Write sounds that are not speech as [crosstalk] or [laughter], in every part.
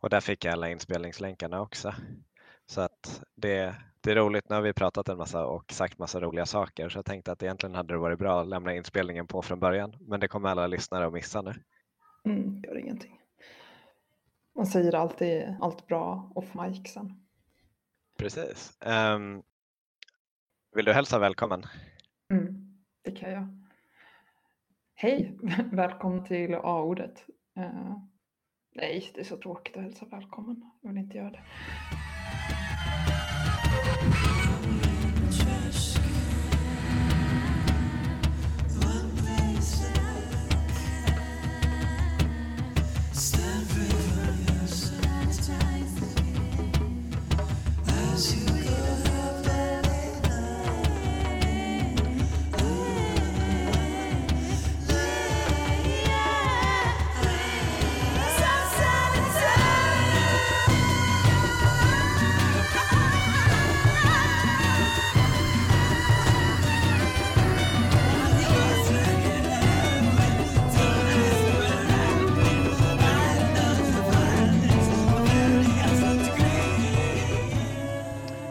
Och där fick jag alla inspelningslänkarna också. Så att det, det är roligt, nu har vi pratat en massa och sagt massa roliga saker så jag tänkte att egentligen hade det varit bra att lämna inspelningen på från början. Men det kommer alla lyssnare att missa nu. Mm, gör ingenting. Man säger alltid allt bra off mic sen. Precis. Um, vill du hälsa välkommen? Mm, det kan jag. Hej, [laughs] välkommen till A-ordet. Uh, nej, det är så tråkigt att hälsa välkommen. Jag vill inte göra det.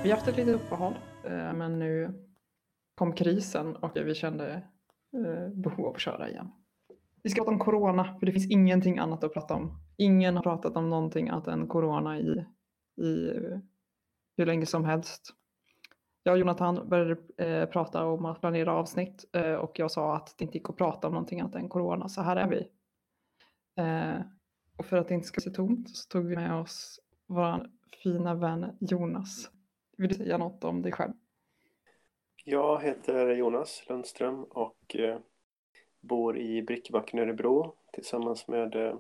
Vi har haft ett litet uppehåll, eh, men nu kom krisen och vi kände eh, behov av att köra igen. Vi ska prata om corona, för det finns ingenting annat att prata om. Ingen har pratat om någonting annat än corona i, i eh, hur länge som helst. Jag och Jonathan började eh, prata om att planera avsnitt eh, och jag sa att det inte gick att prata om någonting annat än corona, så här är vi. Eh, och för att det inte ska se tomt så tog vi med oss vår fina vän Jonas. Vill du säga något om dig själv? Jag heter Jonas Lundström och eh, bor i Brickebacken i Örebro tillsammans med eh,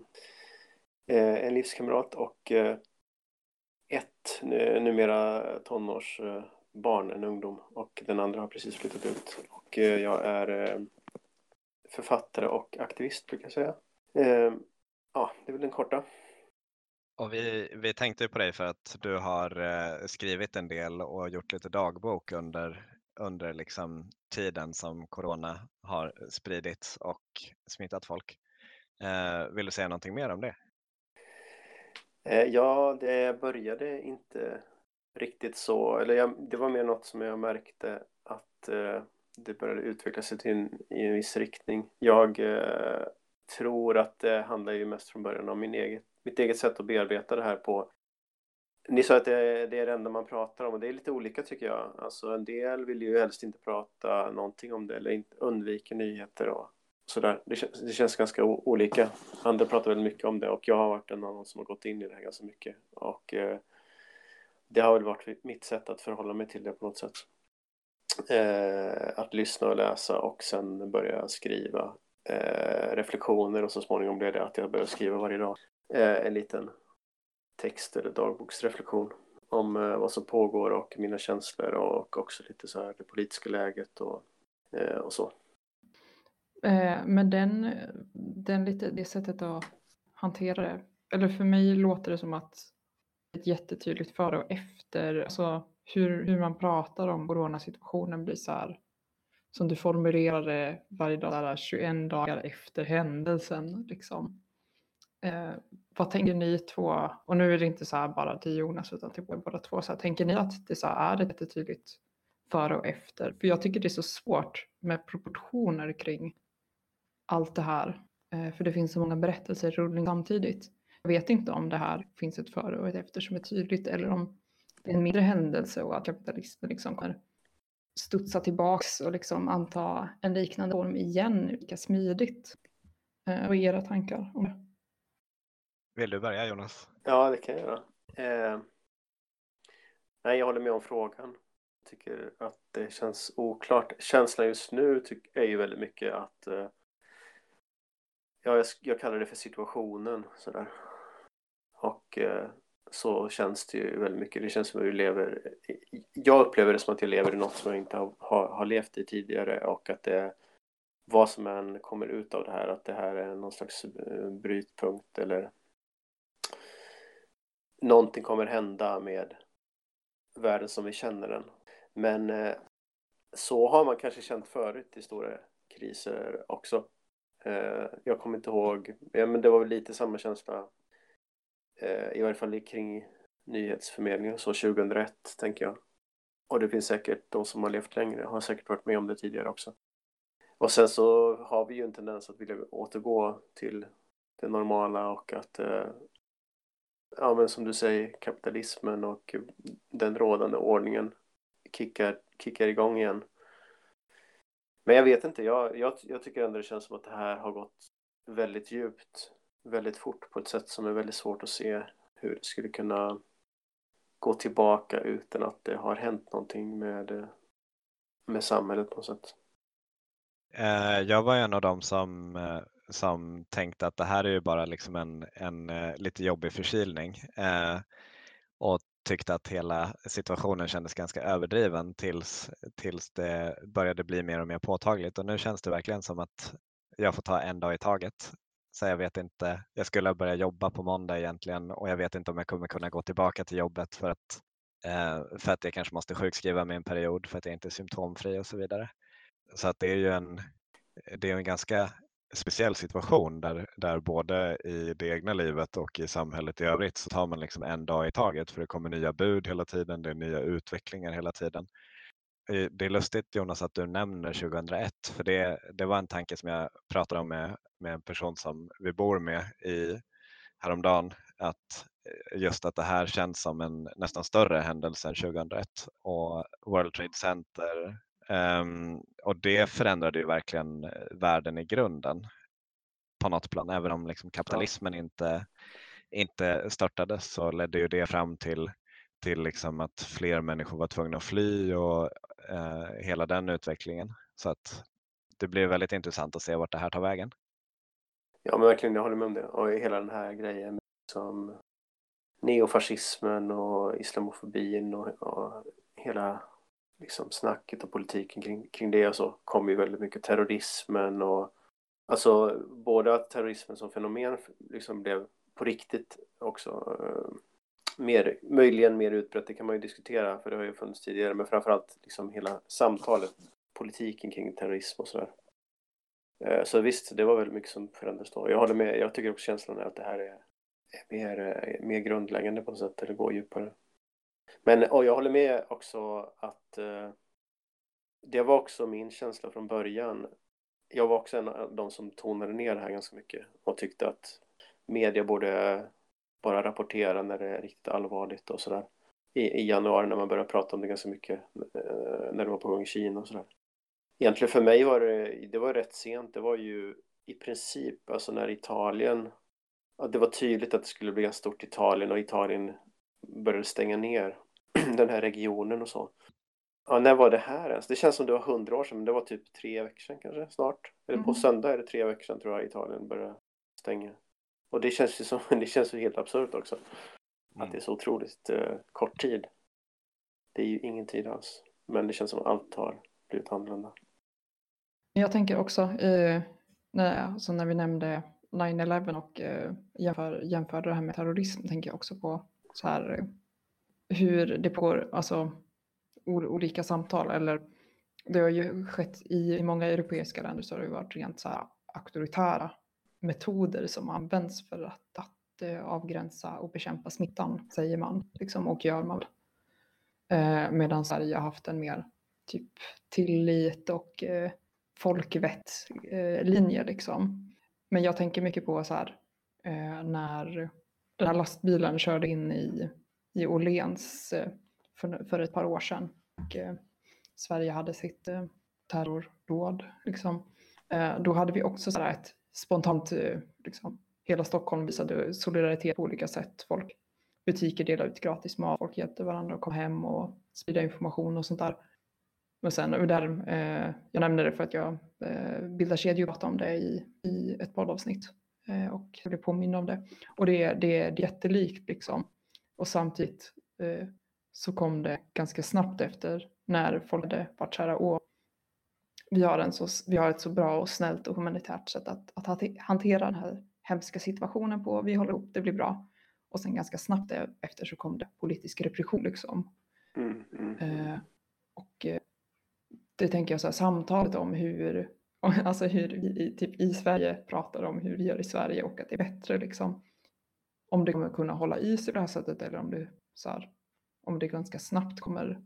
eh, en livskamrat och eh, ett numera tonårsbarn, eh, en ungdom och den andra har precis flyttat ut. Och eh, jag är författare och aktivist brukar jag säga. Ja, det är väl den korta. Och vi, vi tänkte på dig för att du har eh, skrivit en del och gjort lite dagbok under, under liksom tiden som corona har spridits och smittat folk. Eh, vill du säga någonting mer om det? Eh, ja, det började inte riktigt så, eller jag, det var mer något som jag märkte att eh, det började utveckla sig till en, i en viss riktning. Jag eh, tror att det handlar ju mest från början om min eget mitt eget sätt att bearbeta det här på. Ni sa att det, är det enda man pratar om och det är lite olika tycker jag. Alltså en del vill ju helst inte prata någonting om det eller inte, undviker nyheter och sådär. Det, känns, det känns ganska olika. Andra pratar väldigt mycket om det och jag har varit en annan som har gått in i det här ganska mycket. Och eh, det har väl varit mitt sätt att förhålla mig till det på något sätt. Eh, att lyssna och läsa och sen börja skriva eh, reflektioner och så småningom blev det att jag började skriva varje dag Eh, en liten text eller dagboksreflektion om eh, vad som pågår och mina känslor och också lite så här det politiska läget och, eh, och så. Eh, men den, den lite, det sättet att hantera det, eller för mig låter det som att ett jättetydligt före och efter, alltså hur, hur man pratar om coronasituationen blir så här, som du formulerade varje dag, 21 dagar efter händelsen. Liksom. Eh, vad tänker ni två? Och nu är det inte så här bara till Jonas utan till båda två. Så här, tänker ni att det så här, är det tydligt före och efter? För jag tycker det är så svårt med proportioner kring allt det här. Eh, för det finns så många berättelser rullning samtidigt. Jag vet inte om det här finns ett före och ett efter som är tydligt eller om det är en mindre händelse och att kapitalismen liksom kommer studsa tillbaks och liksom anta en liknande form igen lika smidigt. Eh, vad är era tankar om det? Vill du börja Jonas? Ja, det kan jag göra. Eh, nej, jag håller med om frågan. Jag tycker att det känns oklart. Känslan just nu är ju väldigt mycket att eh, ja, jag, jag, kallar det för situationen sådär. Och eh, så känns det ju väldigt mycket. Det känns som att vi lever. Jag upplever det som att jag lever i något som jag inte har, har, har levt i tidigare och att det vad som än kommer ut av det här, att det här är någon slags eh, brytpunkt eller någonting kommer hända med världen som vi känner den. Men eh, så har man kanske känt förut i stora kriser också. Eh, jag kommer inte ihåg, ja, men det var väl lite samma känsla Eh, I varje fall kring nyhetsförmedlingen så 2001 tänker jag. Och det finns säkert de som har levt längre har säkert varit med om det tidigare också. Och sen så har vi ju en tendens att vilja återgå till det normala och att eh, ja men som du säger kapitalismen och den rådande ordningen kickar, kickar igång igen. Men jag vet inte, jag, jag, jag tycker ändå det känns som att det här har gått väldigt djupt, väldigt fort på ett sätt som är väldigt svårt att se hur det skulle kunna gå tillbaka utan att det har hänt någonting med, med samhället på något sätt. Eh, jag var en av dem som, eh, som tänkte att det här är ju bara liksom en, en eh, lite jobbig förkylning eh, och tyckte att hela situationen kändes ganska överdriven tills, tills det började bli mer och mer påtagligt och nu känns det verkligen som att jag får ta en dag i taget. Så jag vet inte, jag skulle börja jobba på måndag egentligen och jag vet inte om jag kommer kunna gå tillbaka till jobbet för att, eh, för att jag kanske måste sjukskriva mig en period för att jag inte är symptomfri och så vidare. Så att det är ju en, det är en ganska speciell situation där, där både i det egna livet och i samhället i övrigt så tar man liksom en dag i taget för det kommer nya bud hela tiden, det är nya utvecklingar hela tiden. Eh, det är lustigt Jonas att du nämner 2001 för det, det var en tanke som jag pratade om med, med en person som vi bor med i häromdagen att eh, just att det här känns som en nästan större händelse än 2001 och World Trade Center och det förändrade ju verkligen eh, världen i grunden på något plan. Även om liksom kapitalismen inte, inte störtades så ledde ju det fram till, till liksom att fler människor var tvungna att fly och uh, hela den utvecklingen. Så att det blir väldigt intressant att se vart det här tar vägen. Ja men verkligen, jag håller med om det. Och hela den här grejen som neofascismen och islamofobin och, och hela liksom snacket och politiken kring, kring det och så kom ju väldigt mycket terrorismen och alltså både att terrorismen som fenomen liksom blev på riktigt också eh, mer, möjligen mer utbrett, det kan man ju diskutera för det har ju funnits tidigare, men framförallt liksom hela samtalet, politiken kring terrorism och sådär. Eh, så visst, det var väldigt mycket som förändrades då. Jag håller med, jag tycker också känslan är att det här är, är mer, eh, mer grundläggande på något sätt, eller går djupare. Men och jag håller med också att eh, det var också min känsla från början. Jag var också en av de som tonade ner det här ganska mycket och tyckte att media borde bara rapportera när det är riktigt allvarligt och sådär. I, I januari när man började prata om det ganska mycket eh, när det var på gång i Kina och sådär. Egentligen för mig var det, det var rätt sent. Det var ju i princip, alltså när Italien, det var tydligt att det skulle bli ganska stort Italien och Italien började stänga ner [clears throat] den här regionen och så. Ja, när var det här ens? Det känns som det var hundra år sedan, men det var typ tre veckor sedan kanske snart. Eller på mm. söndag är det tre veckor sedan tror jag Italien började stänga. Och det känns ju som, [laughs] det känns ju helt absurt också. Mm. Att det är så otroligt uh, kort tid. Det är ju ingen tid alls. Men det känns som allt har blivit annorlunda. Jag tänker också, eh, när, alltså när vi nämnde 9-11 och eh, jämför, jämförde det här med terrorism, tänker jag också på så här hur det pågår, alltså olika samtal eller det har ju skett i, i många europeiska länder så har det varit rent så här auktoritära metoder som används för att, att uh, avgränsa och bekämpa smittan, säger man, liksom, och gör man. Uh, medan Sverige har haft en mer typ tillit och eh, uh, folkvett uh, linje liksom. Men jag tänker mycket på så här när den här lastbilen körde in i i Åhléns eh, för, för ett par år sedan. Och, eh, Sverige hade sitt eh, terrordåd. Liksom. Eh, då hade vi också så ett spontant, eh, liksom, hela Stockholm visade solidaritet på olika sätt. Folk, butiker delade ut gratis mat, folk hjälpte varandra att komma hem och sprida information och sånt där. Men sen, där, eh, jag nämnde det för att jag eh, bildar kedjor om det i, i ett poddavsnitt och jag blev påmind om det. Och det, det, är jättelikt liksom. Och samtidigt eh, så kom det ganska snabbt efter när folk hade varit så här, Åh, vi har, en så, vi har ett så bra och snällt och humanitärt sätt att, att hantera den här hemska situationen på. Vi håller ihop, det blir bra. Och sen ganska snabbt efter så kom det politisk repression liksom. Mm, mm. Eh, och eh, det tänker jag så här, samtalet om hur, alltså hur vi typ i Sverige pratar om hur vi gör i Sverige och att det är bättre liksom om det kommer kunna hålla i sig på det här sättet eller om det, så här, om det ganska snabbt kommer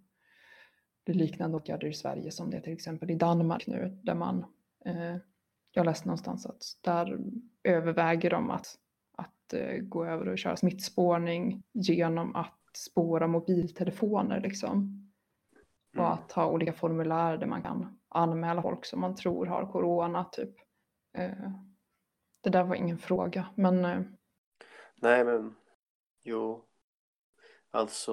bli liknande åtgärder i Sverige som det är till exempel i Danmark nu där man, eh, jag läste någonstans att där överväger de att, att eh, gå över och köra smittspårning genom att spåra mobiltelefoner liksom. Och Mm. att ha olika formulär där man kan anmäla folk som man tror har corona typ. Eh, det där var ingen fråga, men eh, Nej, men jo. Alltså,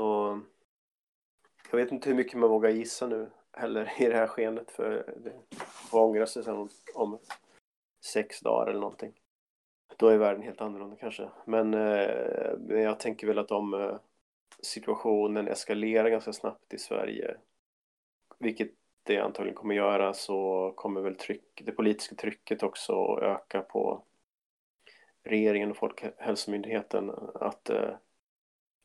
jag vet inte hur mycket man vågar gissa nu heller i det här skenet för det får ångra sig sen om, om sex dagar eller någonting. Då är världen helt annorlunda kanske. Men eh, jag tänker väl att om eh, situationen eskalerar ganska snabbt i Sverige, vilket det antagligen kommer göra, så kommer väl tryck, det politiska trycket också öka på regeringen och Folkhälsomyndigheten att eh,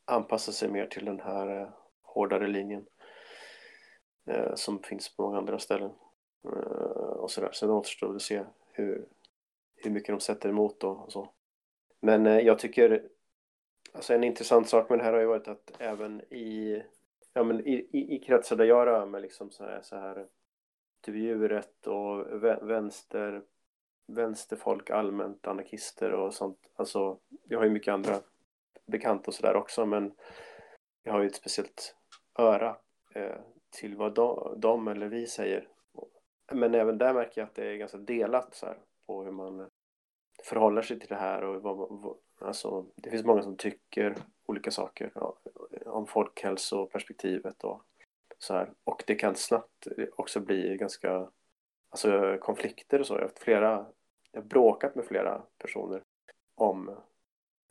anpassa sig mer till den här eh, hårdare linjen eh, som finns på många andra ställen. Eh, och sådär. Sen återstår det att se hur, hur mycket de sätter emot då och så. Men eh, jag tycker, alltså en intressant sak med det här har ju varit att även i, ja, men i, i, i kretsar där jag rör mig, liksom så här, så här typ djuret och vänster vänsterfolk allmänt, anarkister och sånt. Alltså, jag har ju mycket andra bekanta och sådär också, men jag har ju ett speciellt öra eh, till vad de, de eller vi säger. Men även där märker jag att det är ganska delat så här, på hur man förhåller sig till det här och vad, vad, alltså, det finns många som tycker olika saker om folkhälsoperspektivet och så här. Och det kan snabbt också bli ganska alltså, konflikter och så. Jag har flera, jag har bråkat med flera personer om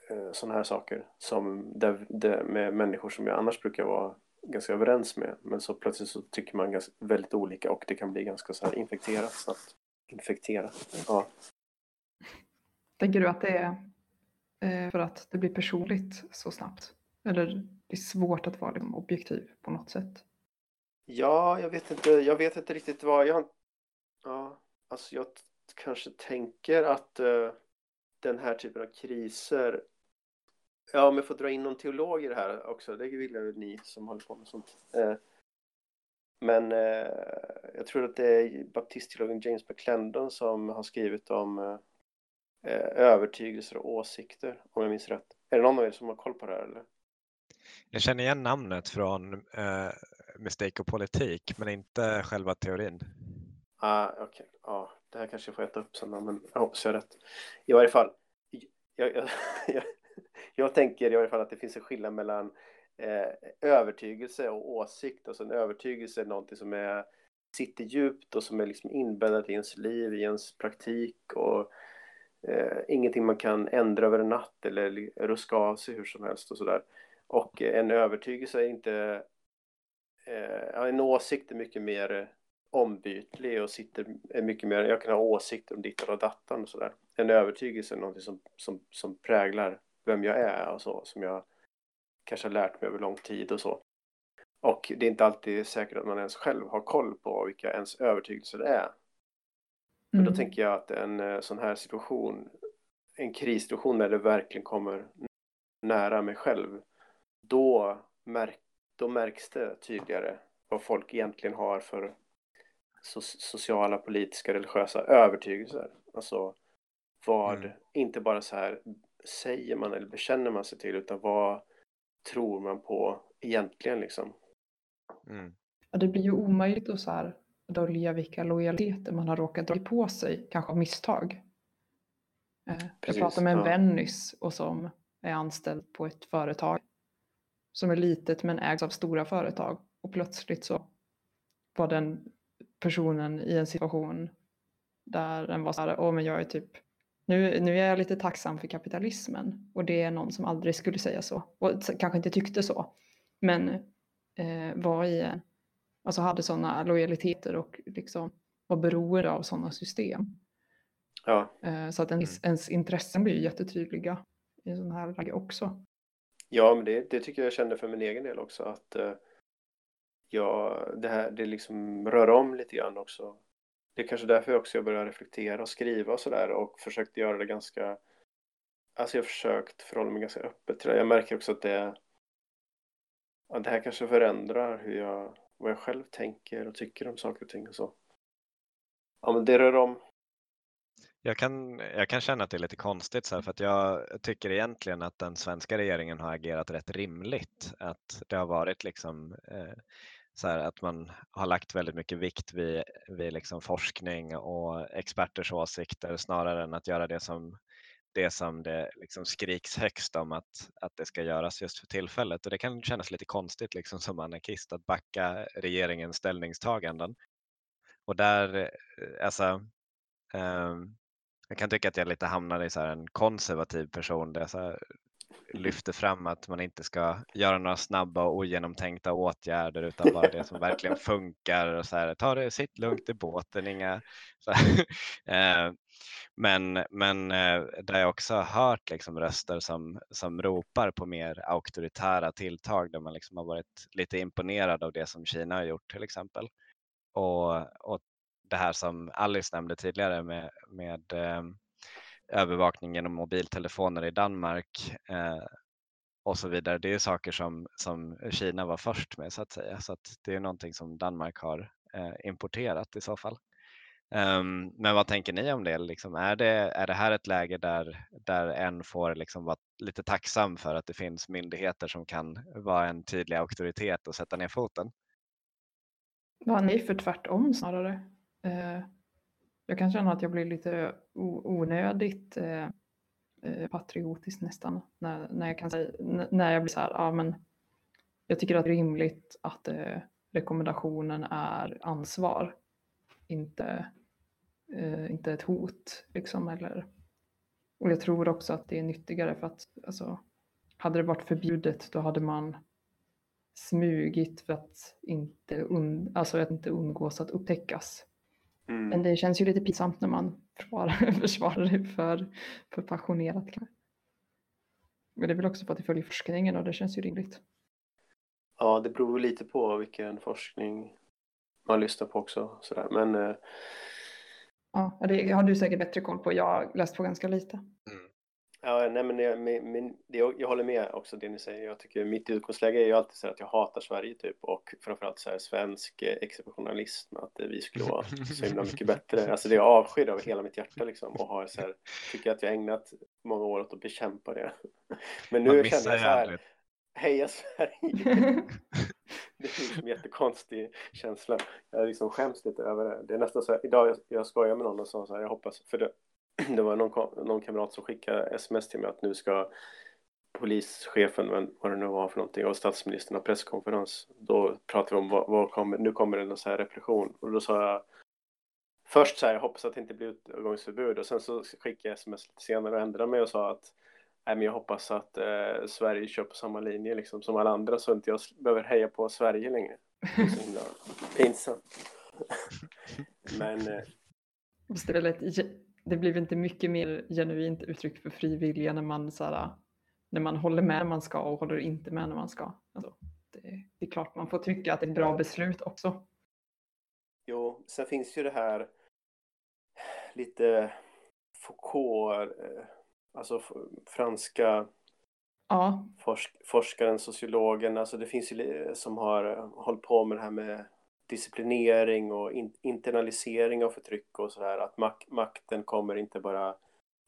eh, sådana här saker som där, där, med människor som jag annars brukar vara ganska överens med. Men så plötsligt så tycker man ganska, väldigt olika och det kan bli ganska så här infekterat snabbt. Infekterat, ja. tänker du att det är Eh, för att det blir personligt så snabbt? Eller det är svårt att vara liksom, objektiv på något sätt? Ja, jag vet inte, jag vet inte riktigt vad jag... Ja, alltså jag kanske tänker att uh, den här typen av kriser... Ja, om jag får dra in någon teolog i det här också, det vill jag väl ni som håller på med sånt. Uh, men uh, jag tror att det är baptistteologen James McClendon som har skrivit om övertygelser och åsikter, om jag minns rätt. Är det någon av er som har koll på det här eller? Jag känner igen namnet från eh, Mistake och politik, men inte själva teorin. Ah, okej. Ja, det här kanske jag får äta upp sen men jag hoppas jag har rätt. I varje fall, jag, jag, [laughs] jag, jag tänker i varje fall att det finns en skillnad mellan eh, övertygelse och åsikt. Alltså en övertygelse är någonting som är, sitter djupt och som är liksom inbäddat i ens liv, i ens praktik och eh, ingenting man kan ändra över en natt eller ruska av sig hur som helst och sådär. Och eh, en övertygelse är inte, eh, ja, en åsikt är mycket mer ombytlig och sitter är mycket mer, jag kan ha åsikter om dittan och dattan och sådär. En övertygelse är någonting som, som, som präglar vem jag är och så, som jag kanske har lärt mig över lång tid och så. Och det är inte alltid säkert att man ens själv har koll på vilka ens övertygelser är. Men då Mm. tänker jag att en eh, sån här situation, en krissituation när det verkligen kommer nära mig själv, då, märk, då märks det tydligare vad folk egentligen har för so sociala, politiska, religiösa övertygelser. Alltså vad, Mm. inte bara så här säger man eller bekänner man sig till, utan vad tror man på egentligen liksom. Mm. Ja, det blir ju omöjligt att så här dölja vilka lojaliteter man har råkat dra på sig, kanske av misstag. Eh, Jag Precis, pratade med en ja. vän nyss och som är anställd på ett företag som är litet men ägs av stora företag och plötsligt så var den personen i en situation där den var så här, åh men jag är typ nu, nu är jag lite tacksam för kapitalismen och det är någon som aldrig skulle säga så och kanske inte tyckte så men eh, var i en, alltså hade sådana lojaliteter och liksom var beroende av sådana system. Ja, Eh, så att ens, ens intressen blir jättetydliga i sån här läge också. Ja, men det, det tycker jag kände för min egen del också att eh, ja, det här det liksom rör om lite grann också. Det är kanske därför också jag började reflektera och skriva och sådär och försökte göra det ganska alltså jag har försökt förhålla mig ganska öppet till det. Jag märker också att det, ja, det här kanske förändrar hur jag, vad jag själv tänker och tycker om saker och ting och så. Ja, men det rör om. Jag kan, jag kan känna att det är lite konstigt så här, för att jag tycker egentligen att den svenska regeringen har agerat rätt rimligt. Att det har varit liksom eh, så här att man har lagt väldigt mycket vikt vid, vid liksom forskning och experters åsikter snarare än att göra det som det som det liksom skriks högst om att, att det ska göras just för tillfället. Och det kan kännas lite konstigt liksom som anarkist att backa regeringens ställningstaganden. Och där, eh, alltså, um, jag kan tycka att jag lite hamnar i så en konservativ person där jag så lyfter fram att man inte ska göra några snabba och ogenomtänkta åtgärder utan bara det som verkligen funkar och så här, ta det, sitt lugnt i båten, inga [laughs] eh, men, men eh, där jag också har hört liksom röster som, som ropar på mer auktoritära tilltag där man liksom har varit lite imponerad av det som Kina har gjort till exempel. Och, och det här som Alice nämnde tidigare med, med eh, övervakning genom mobiltelefoner i Danmark eh, och så vidare. Det är saker som, som Kina var först med så att säga. Så att det är någonting som Danmark har eh, importerat i så fall. Um, men vad tänker ni om det? Liksom, är, det är det här ett läge där, där en får liksom vara lite tacksam för att det finns myndigheter som kan vara en tydlig auktoritet och sätta ner foten? Vad nej, för tvärtom snarare. Eh, jag kan känna att jag blir lite onödigt eh, eh, patriotisk nästan när, när, jag kan säga, när jag blir så här, ja men jag tycker att det är rimligt att eh, rekommendationen är ansvar, inte, eh, inte ett hot liksom eller och jag tror också att det är nyttigare för att alltså, hade det varit förbjudet då hade man smugit för att inte, und alltså att inte undgås att upptäckas. Mm. Men det känns ju lite pinsamt när man försvarar, [laughs] försvarar det för, för passionerat. Men det är väl också för att det följer forskningen och det känns ju rimligt. Ja, det beror lite på vilken forskning man lyssnar på också. Sådär. Men, eh... Ja, det har du säkert bättre koll på. Jag har läst på ganska lite. Mm. Ja, nej, men, jag, men jag, jag håller med också det ni säger. Jag tycker mitt utgångsläge är ju alltid så att jag hatar Sverige typ och framförallt så här svensk eh, exceptionalism, att vi skulle vara så himla mycket bättre. Alltså det är avskydd av hela mitt hjärta liksom och har så här, tycker att jag ägnat många år åt att bekämpa det. [laughs] Men nu känner jag så här, heja Sverige! [laughs] det är liksom en jättekonstig känsla. Jag liksom skäms lite över det. Det är nästan så här, idag jag, jag skojar med någon och sa så här, jag hoppas, för det, det var någon, någon kamrat som skickade sms till mig att nu ska polischefen, vad det nu var för någonting, och statsministern ha presskonferens. Då pratade vi om vad, vad kommer, nu kommer det en så här repression. Och då sa jag först så här, jag hoppas att det inte blir utgångsförbud och sen så skickade jag sms lite senare och ändrade mig och sa att nej, men jag hoppas att eh, Sverige kör på samma linje liksom, som alla andra så inte jag behöver heja på Sverige längre. Pinsamt. [laughs] men... Eh, det är väldigt det blir inte mycket mer genuint uttryck för frivilliga när man, så här, när man håller med när man ska och håller inte med när man ska. Alltså, det, det, är klart man får tycka att det är ett bra beslut också. Jo, sen finns ju det här lite Foucault, eh, alltså franska ja. forsk forskaren, sociologen, alltså det finns ju som har hållit på med det här med disciplinering och in, internalisering av förtryck och sådär. Att mak makten kommer inte bara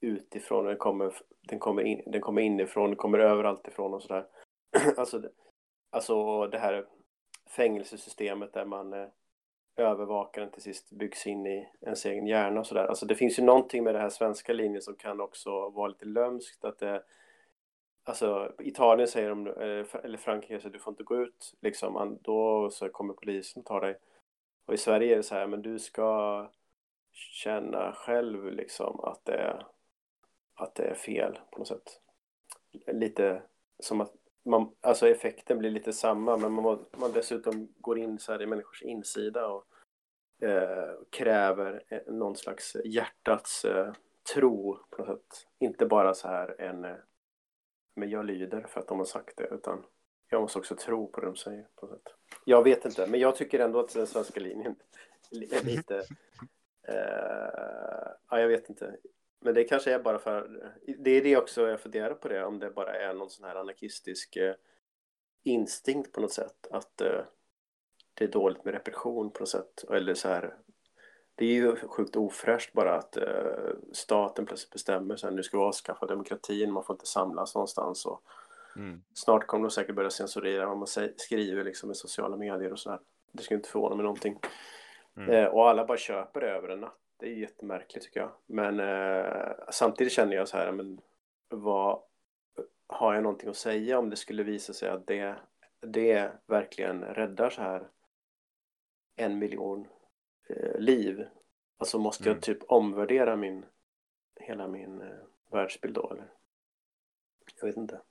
utifrån, den kommer, den kommer, in, den kommer inifrån, den kommer överallt ifrån och sådär. [clears throat] alltså, alltså det här fängelsesystemet där man eh, övervakaren till sist byggs in i ens egen hjärna och sådär. Alltså det finns ju någonting med den här svenska linjen som kan också vara lite lömskt. Att det, Alltså Italien säger de, eh, eller Frankrike säger du får inte gå ut liksom, då så kommer polisen och tar dig. Och i Sverige är det så här, men du ska känna själv liksom att det är, att det är fel på något sätt. Lite som att man, alltså effekten blir lite samma, men man, man dessutom går in så här i människors insida och eh, kräver eh, någon slags hjärtats eh, tro på något sätt. Inte bara så här en eh, men jag lyder för att de har sagt det, utan jag måste också tro på det de säger. På sätt. Jag vet inte, men jag tycker ändå att den svenska linjen är lite... Uh, [laughs] ja, jag vet inte. Men det kanske är bara för, det är det också jag funderar på det, om det bara är någon sån här anarkistisk eh, instinkt på något sätt, att eh, det är dåligt med repression på något sätt, eller så här, det är ju sjukt ofräscht bara att eh, staten plötsligt bestämmer här, nu ska vi avskaffa demokratin, man får inte samlas någonstans och mm. snart kommer de säkert börja censurera vad man skriver liksom i sociala medier och sådär. Det skulle inte förvåna mig någonting. Mm. Eh, och alla bara köper det över en natt. Det är jättemärkligt tycker jag. Men eh, samtidigt känner jag så här, men vad har jag någonting att säga om det skulle visa sig att det, det verkligen räddar så här en miljon eh, liv? Alltså måste mm. jag typ omvärdera min, hela min eh, världsbild då eller? Jag vet inte.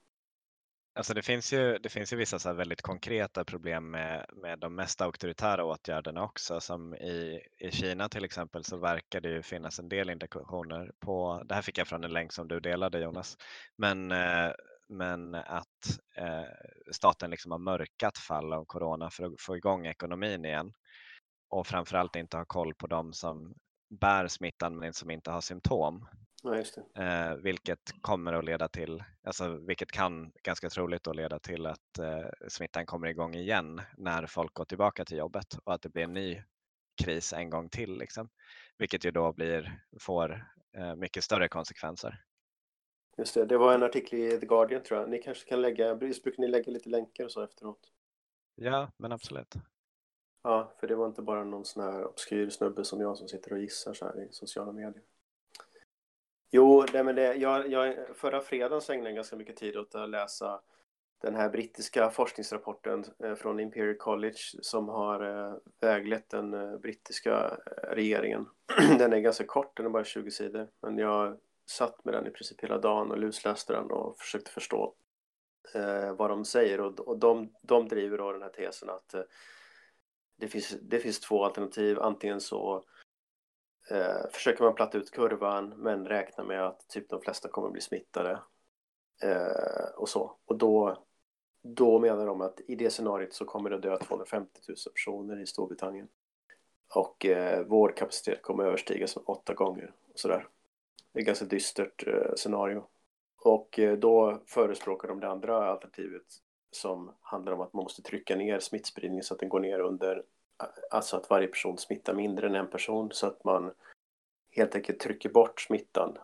Alltså det finns ju, det finns ju vissa så väldigt konkreta problem med, med de mest auktoritära åtgärderna också. Som i, i Kina till exempel så verkar det ju finnas en del indikationer på, det här fick jag från en länk som du delade Jonas, men, eh, men att eh, staten liksom har mörkat fall av corona för att få igång ekonomin igen och framförallt inte ha koll på de som bär smittan men som inte har symptom. Ja, eh, vilket kommer att leda till, alltså vilket kan ganska troligt att leda till att eh, smittan kommer igång igen när folk går tillbaka till jobbet och att det blir en ny kris en gång till. Liksom. Vilket ju då blir, får eh, mycket större konsekvenser. Just det, det var en artikel i The Guardian tror jag. Ni kanske kan lägga, brukar ni lägga lite länkar och så efteråt? Ja, men absolut. Ja, för det var inte bara någon sån här obskyr snubbe som jag som sitter och gissar så här i sociala medier. Jo, det, men det, jag, jag, förra fredagen så ägnade jag ganska mycket tid åt att läsa den här brittiska forskningsrapporten eh, från Imperial College som har eh, väglett den eh, brittiska regeringen. [clears throat] Den är ganska kort, den är bara 20 sidor, men jag satt med den i princip hela dagen och lusläste den och försökte förstå vad de säger och, och de, de driver då den här tesen att det, finns, det finns två alternativ, antingen så eh, försöker man platta ut kurvan men räknar med att typ de flesta kommer bli smittade eh, och så. Och då, då menar de att i det scenariot så kommer det dö 250 000 personer i Storbritannien. Och eh, vårdkapacitet kommer överstigas åtta gånger och sådär. Det är ett ganska dystert eh, scenario. Och eh, då förespråkar de det andra alternativet som handlar om att man måste trycka ner smittspridningen så att den går ner under Alltså att varje person smittar mindre än en person så att man helt enkelt trycker bort smittan.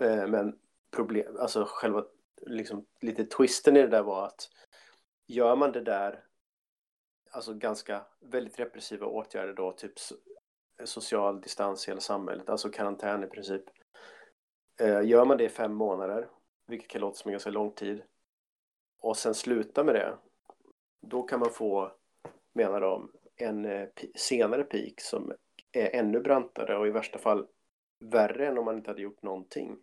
Eh, men problem, alltså själva liksom, lite twisten i det där var att gör man det där, alltså ganska väldigt repressiva åtgärder då, typ social distans i hela samhället, alltså karantän i princip. Eh, gör man det i fem månader, vilket kan låta som en ganska lång tid, och sen sluta med det, då kan man få, menar de, en eh, senare peak som är ännu brantare och i värsta fall värre än om man inte hade gjort någonting.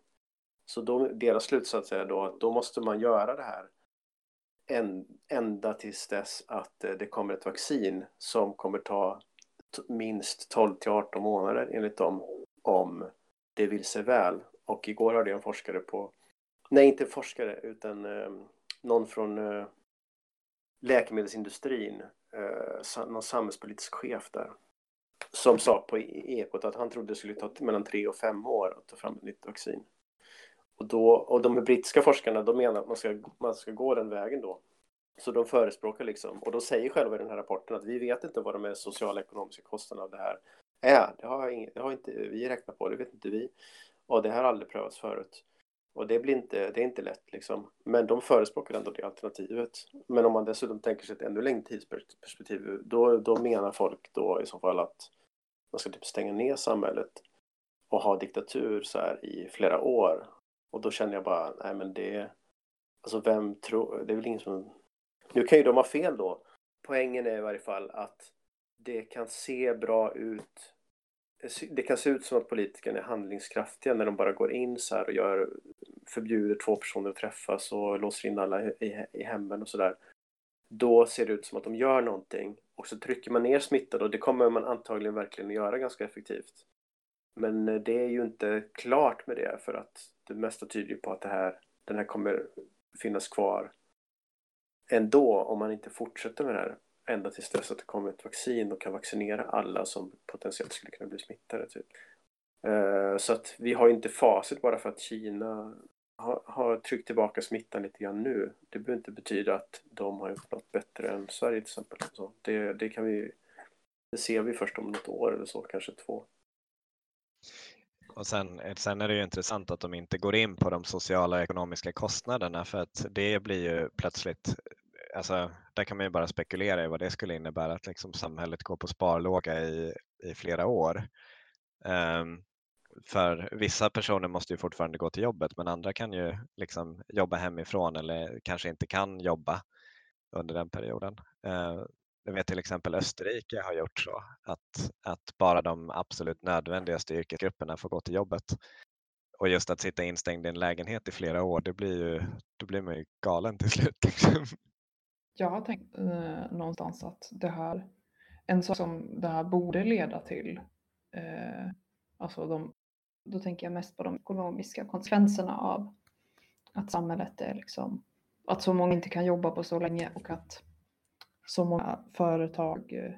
Så då, deras slutsats är då att då måste man göra det här ända tills dess att eh, det kommer ett vaccin som kommer ta minst 12 till 18 månader enligt dem om det vill sig väl. Och igår hörde jag en forskare på, nej inte forskare utan eh, någon från eh, läkemedelsindustrin eh, någon samhällspolitisk chef där som sa på e- Ekot att han trodde det skulle ta mellan tre och fem år att ta fram ett nytt vaccin. Och, då, och de brittiska forskarna de menar att man ska, man ska gå den vägen då. Så de förespråkar liksom, och de säger själva i den här rapporten att vi vet inte vad de sociala och ekonomiska kostnaderna av det här är. Det har, inget, det har inte vi räknat på, det vet inte vi. Och det har aldrig prövats förut. Och det, blir inte, det är inte lätt liksom. Men de förespråkar ändå det alternativet. Men om man dessutom tänker sig ett ännu längre tidsperspektiv, då, då menar folk då i så fall att man ska typ stänga ner samhället och ha diktatur så här i flera år. Och då känner jag bara, nej men det, alltså vem tror, det är väl ingen som, nu kan ju de ha fel då. Poängen är i varje fall att det kan se bra ut det kan se ut som att politikerna är handlingskraftiga när de bara går in så här och gör, förbjuder två personer att träffas och låser in alla i, i hemmen och sådär. Då ser det ut som att de gör någonting och så trycker man ner smittan och det kommer man antagligen verkligen att göra ganska effektivt. Men eh, det är ju inte klart med det för att det mesta tyder på att det här, den här kommer finnas kvar ändå om man inte fortsätter med det här ända tills dess att det kommer ett vaccin och kan vaccinera alla som potentiellt skulle kunna bli smittade. Typ. Eh, så att vi har inte facit bara för att Kina har, har tryckt tillbaka smittan lite grann nu. Det behöver inte betyda att de har gjort något bättre än Sverige till exempel. Så det, det, kan vi, det ser vi först om något år eller så, kanske två. Och sen, sen är det ju intressant att de inte går in på de sociala och ekonomiska kostnaderna för att det blir ju plötsligt, alltså där kan man ju bara spekulera i vad det skulle innebära att liksom samhället går på sparlåga i, i flera år. Um, för vissa personer måste ju fortfarande gå till jobbet men andra kan ju liksom jobba hemifrån eller kanske inte kan jobba under den perioden. Ehm, uh, jag vet till exempel Österrike har gjort så att, att bara de absolut nödvändigaste yrkesgrupperna får gå till jobbet. Och just att sitta instängd i en lägenhet i flera år, det blir ju, då blir man ju galen till slut. [laughs] Liksom. Jag har tänkt eh, någonstans att det här, en sak som det här borde leda till, eh, alltså de, då tänker jag mest på de ekonomiska konsekvenserna av att samhället är liksom, att så många inte kan jobba på så länge och att så många företag eh,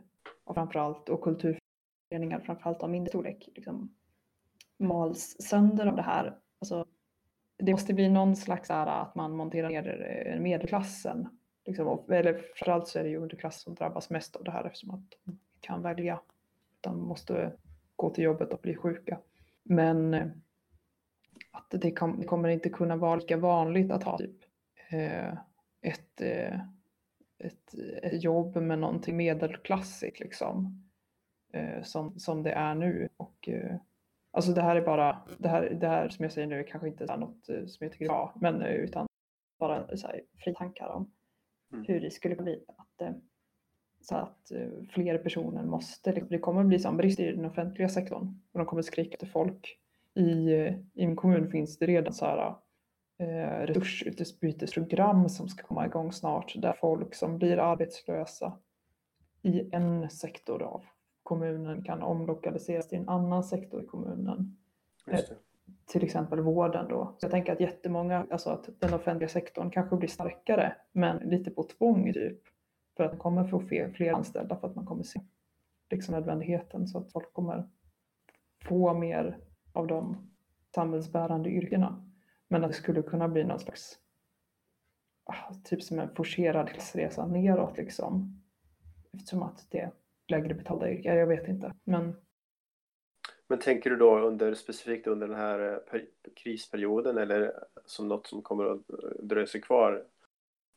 och framförallt och kulturföreningar framförallt av mindre storlek liksom mals sönder av det här. Alltså, det måste bli någon slags ära att man monterar ner eh, medelklassen. Liksom, eller framförallt så är det ju underklass som drabbas mest av det här eftersom att de kan välja. De måste gå till jobbet och bli sjuka. Men eh, att det, kom, det kommer inte kunna vara lika vanligt att ha typ, eh, ett eh, ett, ett jobb med någonting medelklassigt liksom. Som, som det är nu. Och, alltså det här är bara, det här, det här som jag säger nu är kanske inte är något som jag tycker är bra, men utan bara så här, fri tankar om mm. hur det skulle bli. Att, eh, så att fler personer måste, liksom, det kommer bli som brist i den offentliga sektorn och de kommer skrika efter folk. I, I min kommun finns det redan så här eh, resursutbytesprogram som ska komma igång snart där folk som blir arbetslösa i en sektor av kommunen kan omlokaliseras till en annan sektor i kommunen. Eh, till exempel vården då. Så jag tänker att jättemånga, alltså att den offentliga sektorn kanske blir starkare men lite på tvång typ. För att man kommer få fler, fler anställda för att man kommer se liksom nödvändigheten så att folk kommer få mer av de samhällsbärande yrkena. Men att det skulle kunna bli någon slags, ah, typ som en forcerad resa neråt liksom. Eftersom att det är lägre betalda yrken, jag vet inte. Men... Men tänker du då under, specifikt under den här eh, krisperioden eller som något som kommer att eh, dröja sig kvar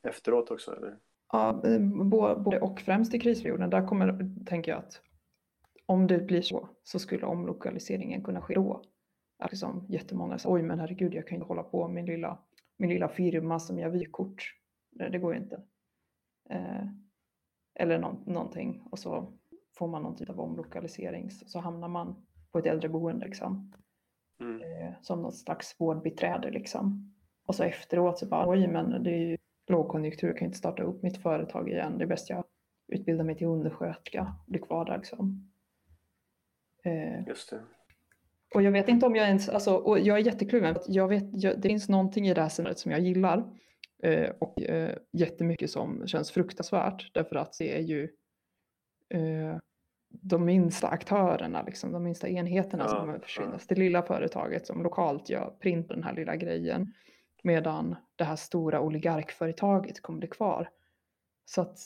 efteråt också? Eller? Ja, eh, både och främst i krisperioden. Där kommer, tänker jag att om det blir så, så skulle omlokaliseringen kunna ske då. Att liksom jättemånga säger oj men herregud jag kan ju hålla på min lilla, min lilla firma som gör vykort. Det, det går ju inte. Eh, eller no någonting och så får man någon typ av omlokalisering så, så hamnar man på ett äldreboende liksom. Mm. Eh, som något slags vårdbiträde liksom. Och så efteråt så bara oj men det är ju lågkonjunktur, jag kan inte starta upp mitt företag igen. Det är bäst jag utbildar mig till undersköterska, blir kvar där liksom. Eh, Just det. Och jag vet inte om jag ens, alltså, och jag är jättekluven. Jag vet, jag, det finns någonting i det här scenariot som jag gillar. Eh, och eh, jättemycket som känns fruktansvärt. Därför att det är ju eh, de minsta aktörerna, liksom, de minsta enheterna ja, som kommer försvinna. Ja. Det lilla företaget som lokalt gör print på den här lilla grejen. Medan det här stora oligarkföretaget kommer bli kvar. Så att...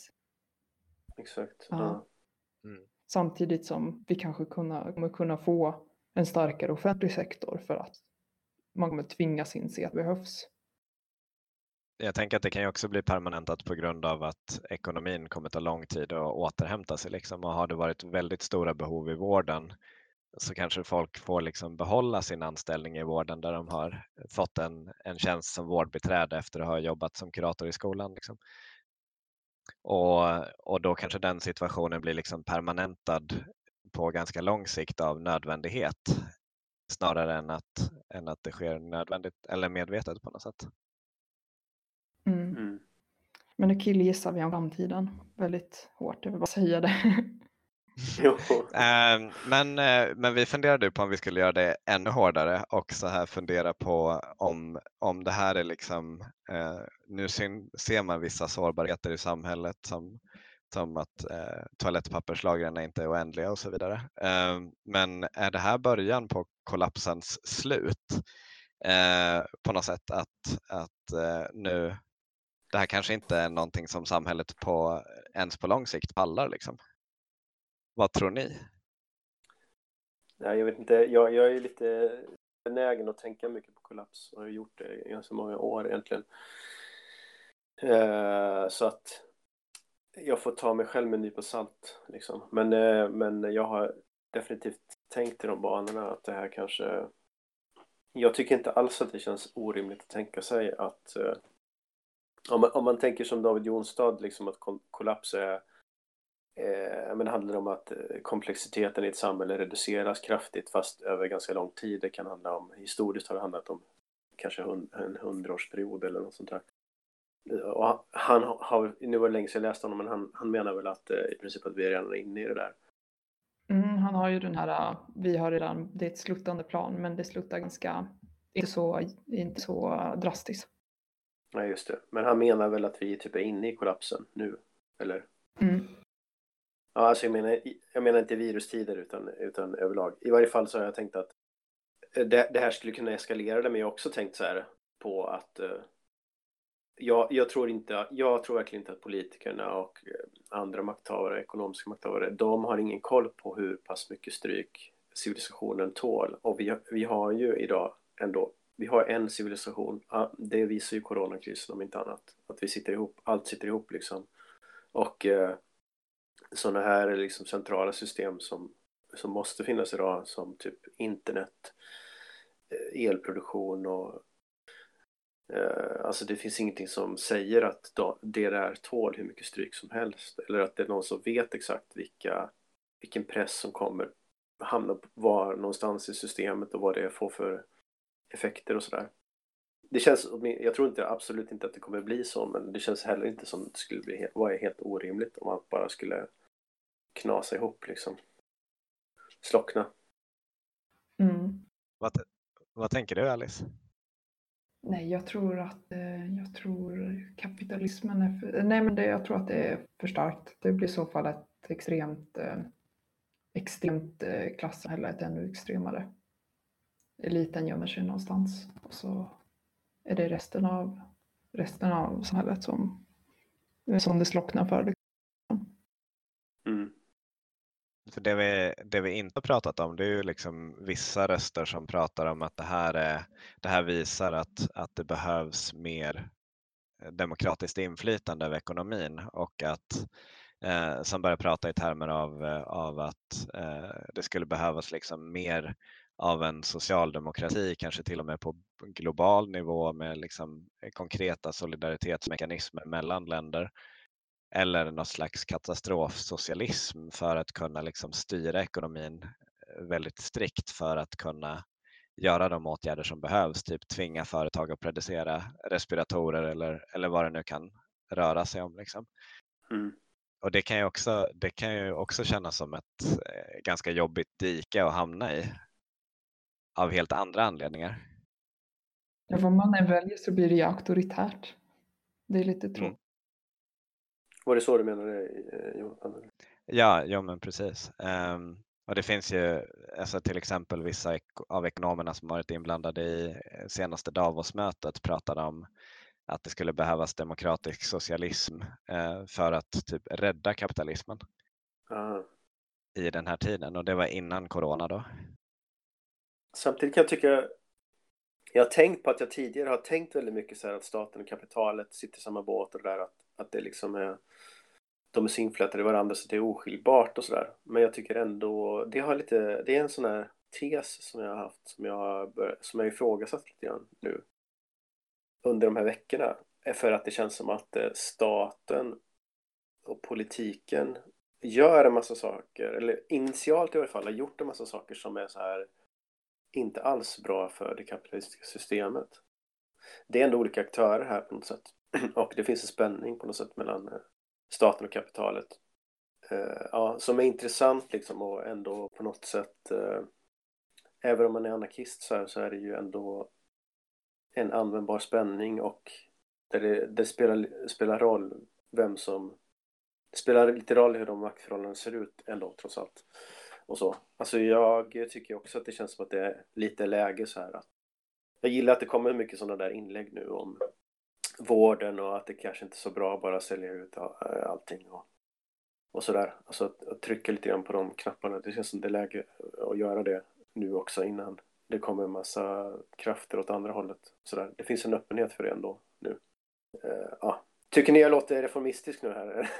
Exakt. Ja. Mm. Samtidigt som vi kanske kunna, kommer kunna få en starkare offentlig sektor för att man kommer tvingas inse att det behövs. Jag tänker att det kan ju också bli permanentat på grund av att ekonomin kommer ta lång tid att återhämta sig. Liksom. Och har det varit väldigt stora behov i vården så kanske folk får liksom behålla sin anställning i vården där de har fått en, en tjänst som vårdbiträde efter att ha jobbat som kurator i skolan. Liksom. Och, och då kanske den situationen blir liksom permanentad på ganska lång sikt av nödvändighet snarare än att, än att det sker nödvändigt eller medvetet på något sätt. Mm. Mm. Men nu killgissar vi om framtiden väldigt hårt, jag vill bara säga det. [laughs] Ehm, men, eh, men vi funderade på om vi skulle göra det ännu hårdare och så här fundera på om, om det här är liksom, eh, nu ser man vissa sårbarheter i samhället som som att eh, toalettpapperslagren inte är oändliga och så vidare. Eh, men är det här början på kollapsens slut? Eh, på något sätt att, att eh, nu, det här kanske inte är någonting som samhället på, ens på lång sikt pallar. Liksom. Vad tror ni? Nej, jag vet inte. Jag, jag är lite benägen att tänka mycket på kollaps och har gjort det i ganska många år egentligen. Eh, så att jag får ta mig själv med en nypa salt. Liksom. Men, eh, men jag har definitivt tänkt i de banorna att det här kanske... Jag tycker inte alls att det känns orimligt att tänka sig att... Eh, om, man, om man tänker som David Jonstad, liksom att kollaps är... Eh, men handlar om att eh, komplexiteten i ett samhälle reduceras kraftigt fast över ganska lång tid. Det kan handla om, historiskt har det handlat om kanske en hundraårsperiod eller något sånt där. Och han har, nu var det länge sedan jag läste honom, men han, han menar väl att eh, i princip att vi är redan inne i det där. Mm, han har ju den här, eh, vi har redan, det är ett sluttande plan, men det sluttar ganska, inte så, inte så eh, drastiskt. Nej, just det. Men han menar väl att vi typ är inne i kollapsen nu, eller? Mm. Ja, alltså jag menar, jag menar inte virustider utan, utan överlag. I varje fall så har jag tänkt att eh, det, det här skulle kunna eskalera det, men jag har också tänkt så här på att uh, jag, jag, tror inte, jag tror verkligen inte att politikerna och eh, andra makthavare, ekonomiska makthavare, de har ingen koll på hur pass mycket stryk civilisationen tål. Och vi, vi har ju idag ändå, vi har en civilisation, det visar ju coronakrisen om inte annat, att vi sitter ihop, allt sitter ihop liksom. Och eh, sådana här liksom centrala system som, som måste finnas idag, som typ internet, eh, elproduktion och Eh, alltså det finns ingenting som säger att det där tål hur mycket stryk som helst. Eller att det är någon som vet exakt vilka, vilken press som kommer hamna var någonstans i systemet och vad det får för effekter och sådär. Det känns, jag tror inte, absolut inte att det kommer bli så, men det känns heller inte som det skulle bli, vara helt orimligt om allt bara skulle knasa ihop liksom. Slockna. Mm. Vad, vad tänker du Alice? Nej, jag tror att eh, jag tror kapitalismen är för, nej, men det, jag tror att det är för starkt. Det blir i så fall ett extremt eh, extremt eh, klassamhälle, ett ännu extremare. Eliten gömmer sig någonstans och så är det resten av resten av samhället som, som det slocknar för. Mm. För det vi, det vi inte har pratat om det är ju liksom vissa röster som pratar om att det här, är, det här visar att, att det behövs mer demokratiskt inflytande över ekonomin och att eh, som börjar prata i termer av, av att eh, det skulle behövas liksom mer av en socialdemokrati, kanske till och med på global nivå med liksom konkreta solidaritetsmekanismer mellan länder eller någon slags katastrofsocialism för att kunna liksom styra ekonomin eh, väldigt strikt för att kunna göra de åtgärder som behövs, typ tvinga företag att producera respiratorer eller, eller vad det nu kan röra sig om. Liksom. Mm. Och det kan, ju också, det kan ju också kännas som ett eh, ganska jobbigt dike att hamna i av helt andra anledningar. Ja, vad man än väljer så blir det ju auktoritärt. Det är lite tråkigt. Mm. Var det så du menade eh, Jonathan? Ja, ja men precis. Um, och det finns ju alltså till exempel vissa av ekonomerna som varit inblandade i eh, senaste Davos-mötet pratade om att det skulle behövas demokratisk socialism uh, för att typ rädda kapitalismen Aha. i den här tiden och det var innan corona då. Samtidigt kan jag tycka jag har tänkt på att jag tidigare har tänkt väldigt mycket så här att staten och kapitalet sitter i samma båt och det där att, att det liksom är de är så inflätade i varandra så det är oskiljbart och sådär. Men jag tycker ändå, det har lite, det är en sån här tes som jag har haft som jag, som jag ifrågasatt lite grann nu under de här veckorna. För att det känns som att eh, staten och politiken gör en massa saker, eller initialt i alla fall har gjort en massa saker som är så här inte alls bra för det kapitalistiska systemet. Det är ändå olika aktörer här på något sätt. [clears throat] Och det finns en spänning på något sätt mellan eh, staten och kapitalet. Eh, ja, som är intressant liksom och ändå på något sätt, eh, även om man är anarkist så, här, så är det ju ändå en användbar spänning och där det, det spelar, spelar roll vem som det spelar lite roll hur de maktförhållandena ser ut ändå trots allt. Och så. Alltså jag tycker också att det känns som att det är lite läge så här att jag gillar att det kommer mycket sådana där inlägg nu om vården och att det kanske inte är så bra att bara sälja ut eh, allting och, och sådär. Alltså att, att trycka lite grann på de knapparna. Det känns som det är läge att göra det nu också innan det kommer en massa krafter åt andra hållet. Sådär. Det finns en öppenhet för det ändå nu. Uh, ja. Tycker ni jag låter reformistisk nu här?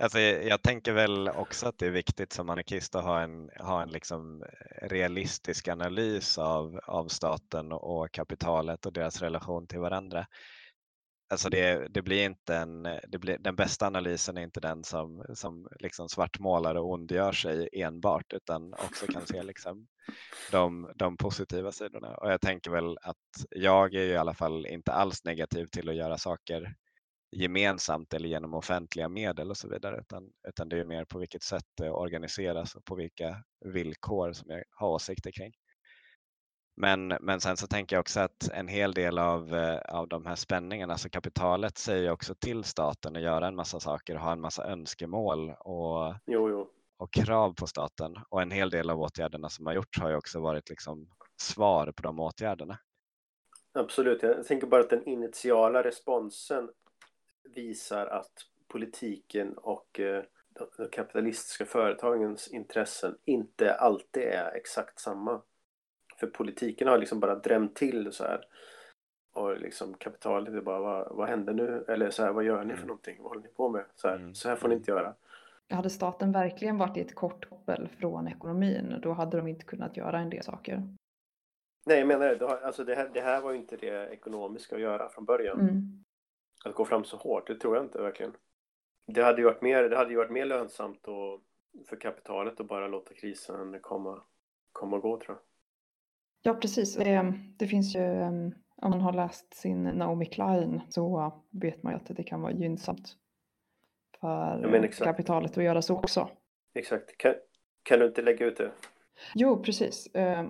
[laughs] alltså, jag tänker väl också att det är viktigt som anarkist att ha en, ha en liksom realistisk analys av, av staten och kapitalet och deras relation till varandra. Alltså det, det blir inte en, det blir, den bästa analysen är inte den som, som liksom svartmålar och ondgör sig enbart utan också kan se liksom de, de positiva sidorna. Och jag tänker väl att jag är i alla fall inte alls negativ till att göra saker gemensamt eller genom offentliga medel och så vidare utan, utan det är mer på vilket sätt det organiseras och på vilka villkor som jag har åsikter kring. Men, men sen så tänker jag också att en hel del av, eh, av de här spänningarna, alltså kapitalet säger också till staten att göra en massa saker och ha en massa önskemål och, jo, jo. och krav på staten. Och en hel del av åtgärderna som har gjorts har ju också varit liksom svar på de åtgärderna. Absolut, jag tänker bara att den initiala responsen visar att politiken och eh, de kapitalistiska företagens intressen inte alltid är exakt samma. För politiken har liksom bara drämt till så här. Och liksom kapitalet är bara, vad, vad händer nu? Eller så här, vad gör ni för mm. någonting? Vad håller ni på med? Så här, mm. så här får ni inte göra. Hade staten verkligen varit i ett kort koppel från ekonomin, då hade de inte kunnat göra en del saker. Nej, jag menar det. Alltså det, här, det här var ju inte det ekonomiska att göra från början. Mm. Att gå fram så hårt, det tror jag inte verkligen. Det hade ju varit mer, det hade ju varit mer lönsamt och, för kapitalet att bara låta krisen komma, komma och gå tror jag. Ja, precis. Eh, det finns ju, eh, om man har läst sin Naomi Klein så vet man ju att det kan vara gynnsamt för kapitalet att göra så också. Exakt. Kan, kan du inte lägga ut det? Jo, precis. Eh,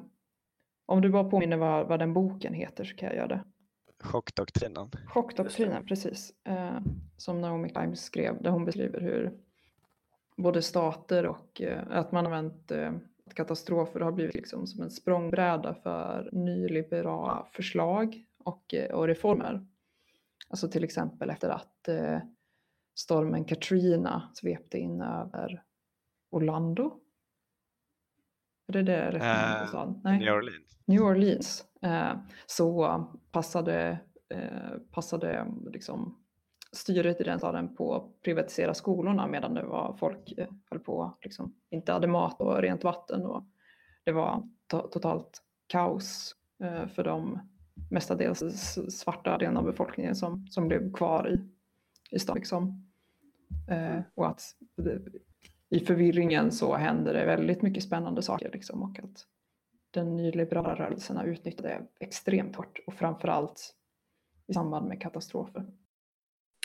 om du bara påminner vad, vad den boken heter så kan jag göra det. Chockdoktrinen. Chockdoktrinen, precis. Som Naomi Klein skrev, där hon beskriver hur både stater och att man har använt katastrofer har blivit liksom som en språngbräda för nyliberala förslag och, eh, och reformer. Alltså till exempel efter att eh, stormen Katrina svepte in över Orlando. Är det det rätt uh, Nej. New Orleans. New Orleans. Eh, så passade, eh, passade liksom styret i den staden på att privatisera skolorna medan det var folk eh, höll på liksom inte hade mat och rent vatten och det var to totalt kaos eh, för de mestadels svarta delen av befolkningen som, som blev kvar i, i stan. Liksom. Eh, och att det, i förvirringen så händer det väldigt mycket spännande saker liksom, och att den nyliberala rörelsen har utnyttjat det extremt hårt och framförallt i samband med katastrofer.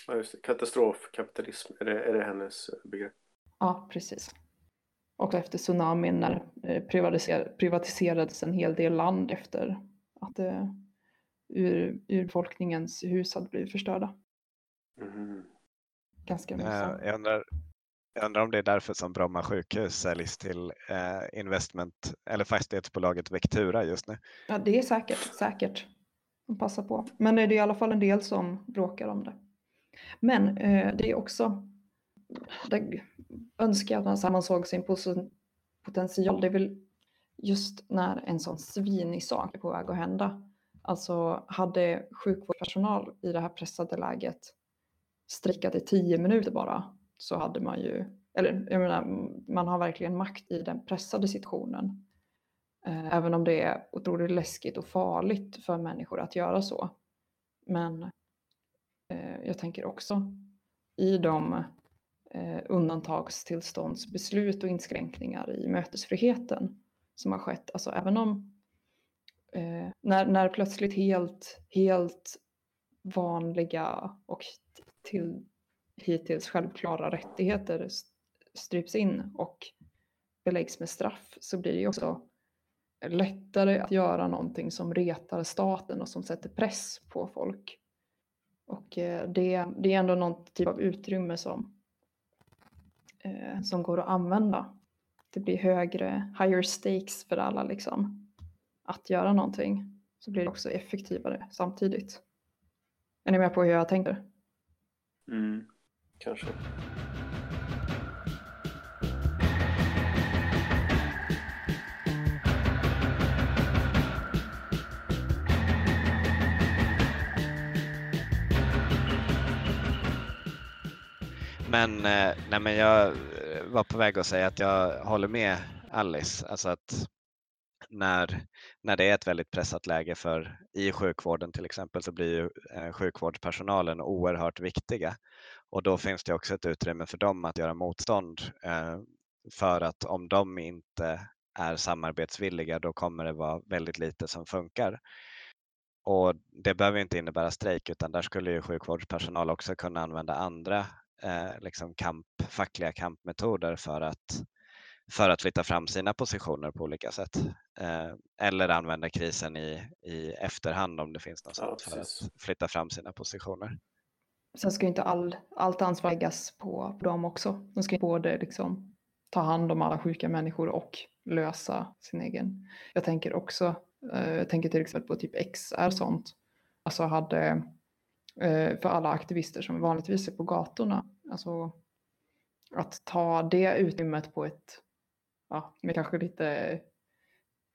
Ja, just det. Katastrofkapitalism, är det, är det hennes begrepp? Ja, precis. Och efter tsunamin när eh, privatiser privatiserades en hel del land efter att eh, ur, urbefolkningens hus hade blivit förstörda. Mm. Ganska mycket. Jag undrar, jag undrar om det är därför som Bromma sjukhus säljs till eh, investment eller fastighetsbolaget Vectura just nu. Ja, det är säkert, säkert. De passar på. Men det är i alla fall en del som bråkar om det. Men eh, det är också, där önskar jag att man såg sin potential. Det är väl just när en sån svinig sak är på väg att hända. Alltså hade sjukvårdspersonal i det här pressade läget strejkat i tio minuter bara så hade man ju, eller jag menar, man har verkligen makt i den pressade situationen. Eh, även om det är otroligt läskigt och farligt för människor att göra så. Men Eh, jag tänker också i de eh, undantagstillståndsbeslut och inskränkningar i mötesfriheten som har skett. Alltså även om eh, när, när plötsligt helt, helt vanliga och till hittills självklara rättigheter stryps in och beläggs med straff så blir det också lättare att göra någonting som retar staten och som sätter press på folk och eh, det, det är ändå någon typ av utrymme som, eh, som går att använda. Det blir högre, higher stakes för alla liksom. Att göra någonting. Så blir det också effektivare samtidigt. Är ni med på hur jag tänker? Mm, kanske. Men, eh, nej, men jag eh, var på väg att säga att jag håller med Alice. Alltså att när, när det är ett väldigt pressat läge för i sjukvården till exempel så blir ju eh, sjukvårdspersonalen oerhört viktiga och då finns det också ett utrymme för dem att göra motstånd för att om de inte är samarbetsvilliga då kommer det vara väldigt lite som funkar. Och det behöver inte innebära strejk utan där skulle ju sjukvårdspersonal också kunna använda andra eh, liksom kamp, fackliga kampmetoder för att, för att flytta fram sina positioner på olika sätt. Eh, eller använda krisen i, i efterhand om det finns något ja, för att flytta fram sina positioner. Sen ska inte all, allt ansvar läggas på, på dem också. De ska både liksom ta hand om alla sjuka människor och lösa sin egen. Jag tänker också, eh, jag tänker till exempel på typ XR sånt. Alltså hade Eh, för alla aktivister som vanligtvis är på gatorna. Alltså att ta det utrymmet på ett, ja, med kanske lite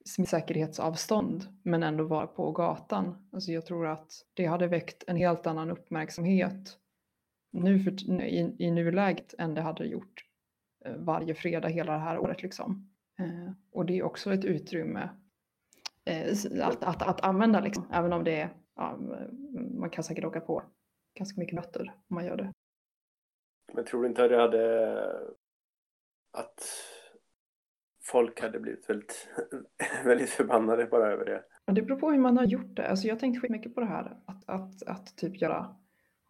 smittsäkerhetsavstånd men ändå vara på gatan. Alltså jag tror att det hade väckt en helt annan uppmärksamhet nu för, i, i nuläget än det hade gjort eh, varje fredag hela det här året. Liksom. Eh, och det är också ett utrymme eh, att, att, att använda, liksom, även om det är ja, man kan säkert åka på ganska mycket böter om man gör det. Men tror du inte att det hade att folk hade blivit väldigt, [laughs] väldigt förbannade bara över det? Det beror på hur man har gjort det. Alltså jag tänkte mycket på det här att, att, att typ göra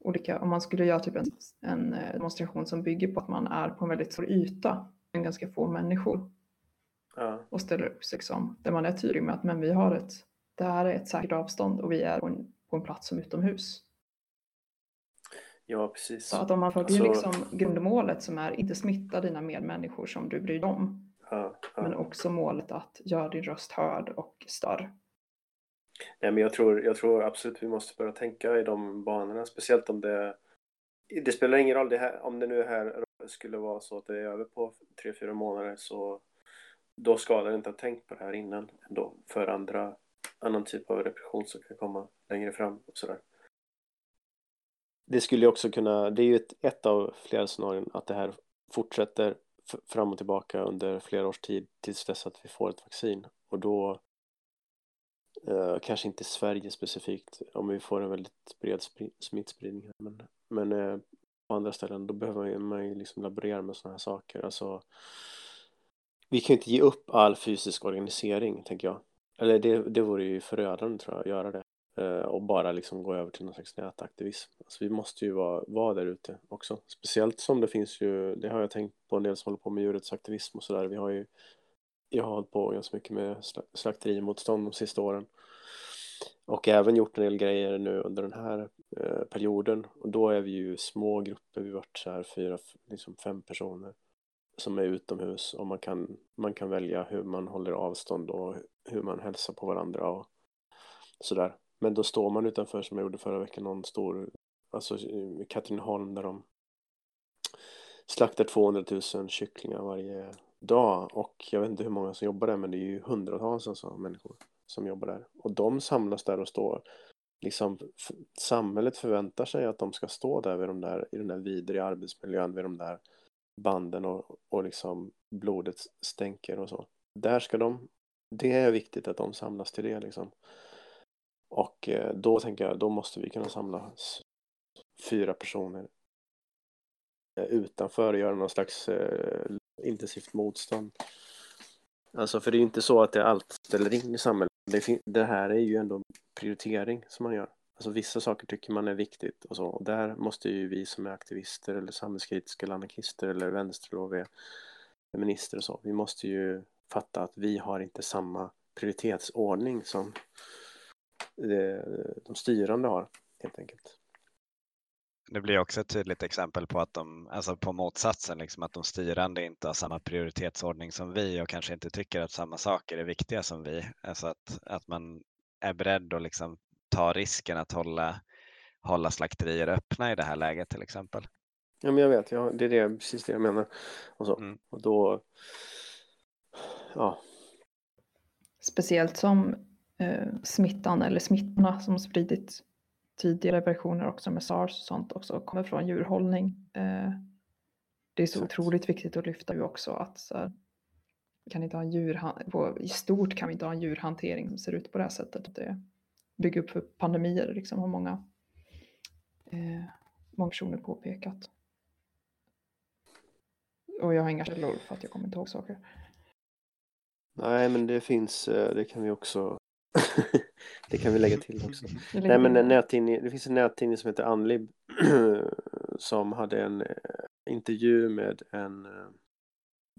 olika, om man skulle göra typ en, en eh, demonstration som bygger på att man är på en väldigt stor yta, med ganska få människor. Ja. Och ställer upp sig liksom, där man är tydlig med att men vi har ett det här är ett säkert avstånd och vi är på en, på en plats som utomhus. Ja, precis. Så att om man följer alltså... liksom grundmålet som är inte smitta dina medmänniskor som du bryr dig om. Ja, ja. Men också målet att göra din röst hörd och större. Nej, men jag tror, jag tror absolut vi måste börja tänka i de banorna, speciellt om det det spelar ingen roll det här, om det nu här skulle vara så att det är över på tre fyra månader så då skadar det inte att ha tänkt på det här innan ändå för andra annan typ av repression som kan komma längre fram och sådär. Det skulle ju också kunna, det är ju ett, ett av flera scenarion att det här fortsätter fram och tillbaka under flera års tid tills dess att vi får ett vaccin. Och då eh, kanske inte Sverige specifikt om vi får en väldigt bred smittspridning här men, men eh, på andra ställen då behöver man ju liksom laborera med sådana här saker. Alltså vi kan ju inte ge upp all fysisk organisering tänker jag. Eller det, det vore ju förödande tror jag, att göra det. Eh, och bara liksom gå över till någon slags nätaktivism. Alltså vi måste ju vara, vara där ute också. Speciellt som det finns ju, det har jag tänkt på en del som håller på med djurrättsaktivism och sådär. Vi har ju, jag har hållit på ganska mycket med slakterimotstånd de sista åren. Och även gjort en del grejer nu under den här eh, perioden. Och då är vi ju små grupper, vi har varit så här fyra, liksom fem personer som är utomhus och man kan, man kan välja hur man håller avstånd och hur man hälsar på varandra och sådär. Men då står man utanför som jag gjorde förra veckan någon stor, alltså Katrineholm där de slaktar 200 000 kycklingar varje dag och jag vet inte hur många som jobbar där men det är ju hundratals alltså, människor som jobbar där och de samlas där och står liksom samhället förväntar sig att de ska stå där, vid de där i den där vidriga arbetsmiljön vid de där banden och, och liksom blodet stänker och så. Där ska de, det är viktigt att de samlas till det liksom. Och eh, då tänker jag, då måste vi kunna samla fyra personer eh, utanför och göra någon slags eh, intensivt motstånd. Alltså för det är ju inte så att det allt ställer in i samhället. Det, det här är ju ändå prioritering som man gör. Alltså vissa saker tycker man är viktigt och så. Och där måste ju vi som är aktivister eller samhällskritiska eller anarkister eller vänsterloviga feminister och så. Vi måste ju fatta att vi har inte samma prioritetsordning som de styrande har helt enkelt. det blir också ett tydligt exempel på att de, alltså på motsatsen, liksom att de styrande inte har samma prioritetsordning som vi och kanske inte tycker att samma saker är viktiga som vi. Alltså att, att man är beredd att liksom ta risken att hålla, hålla slakterier öppna i det här läget till exempel. Ja, men jag vet, ja, det är det, precis det jag menar. Och, så. Mm. och då, ja. Speciellt som eh, smittan eller smittorna som spridits tidigare versioner också med sars och sånt också kommer från djurhållning. Eh, det är så Exakt. otroligt viktigt att lyfta ju också att så här, kan inte ha en djurhan- på, i stort kan vi inte ha en djurhantering som ser ut på det här sättet. Det bygger upp för pandemier liksom har många, eh, många personer påpekat. Och jag har inga källor för att jag kommer inte ihåg saker. Nej, men det finns, eh, det kan vi också, det kan vi lägga till också. Nej, men en nättidning, det finns en nättidning som heter Anlib [clears throat] som hade en eh, intervju med en eh,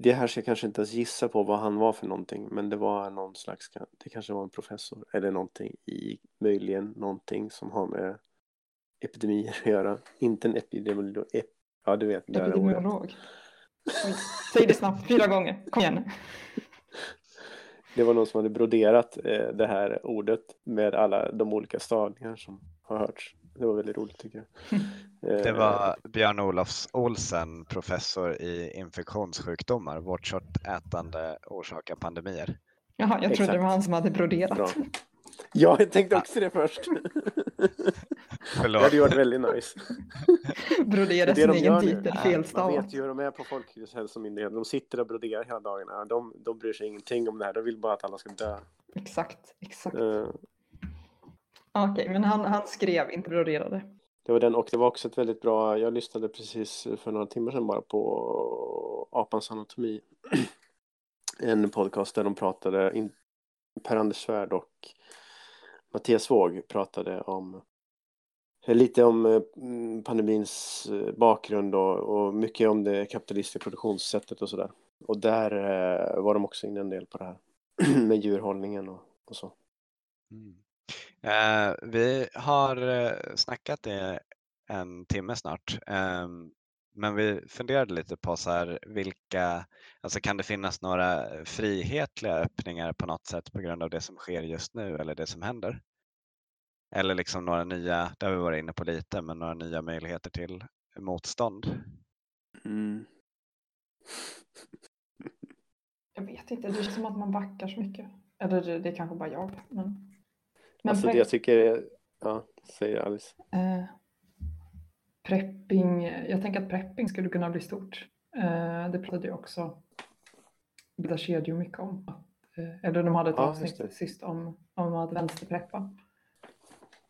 det här ska jag kanske inte ens gissa på vad han var för någonting men det var någon slags, det kanske var en professor eller någonting i möjligen någonting som har med epidemier att göra. Inte en epidemiolog, ep, ja du vet. Epidemiolog. Oj, Säg det snabbt, fyra gånger. Kom igen. Det var någon som hade broderat eh, det här ordet med alla de olika stavningar som har hörts. Det var väldigt roligt tycker jag. [laughs] Det Eh, var Björn Olofs Olsen, professor i infektionssjukdomar. Vårtköttätande orsakar pandemier. Jaha, jag trodde det Exakt. var han som hade broderat. Bra. Ja, jag tänkte också det först. [laughs] Det Förlåt. hade ju varit väldigt nice. [laughs] Brodera Det sin det de egen titel Man felstavat. vet ju hur de är på Folkhälsomyndigheten. De sitter och broderar hela dagarna. De, de bryr sig ingenting om det här. De vill bara att alla ska dö. Exakt, exakt. Eh, Okej, men han, han skrev, inte broderade. Det var den och det var också ett väldigt bra, jag lyssnade precis för några timmar sedan bara på Apans anatomi. [clears throat] En podcast där de pratade, in, Per-Anders Svärd och Mattias Våg pratade om Eh, lite om eh, mm, pandemins eh, bakgrund och, och mycket om det kapitalistiska produktionssättet och sådär. Och där eh, var de också inne en del på det här [clears throat] med djurhållningen och, och så. Mm. Eh, vi har snackat i en timme snart. eh, men vi funderade lite på så här, vilka, alltså kan det finnas några frihetliga öppningar på något sätt på grund av det som sker just nu eller det som händer? Eller liksom några nya, det har vi varit inne på lite, men några nya möjligheter till motstånd. Mm. Jag vet inte, det känns som att man backar så mycket. Eller det, det är kanske bara jag. Men, men Alltså det jag tycker, är- ja, säger Alice. eh, prepping, jag tänker att prepping skulle kunna bli stort. Eh, det pratade jag också Bilda kedjor mycket om. Att, eh, eller de hade ett Ja, avsnitt sist om, om att vänsterpreppa.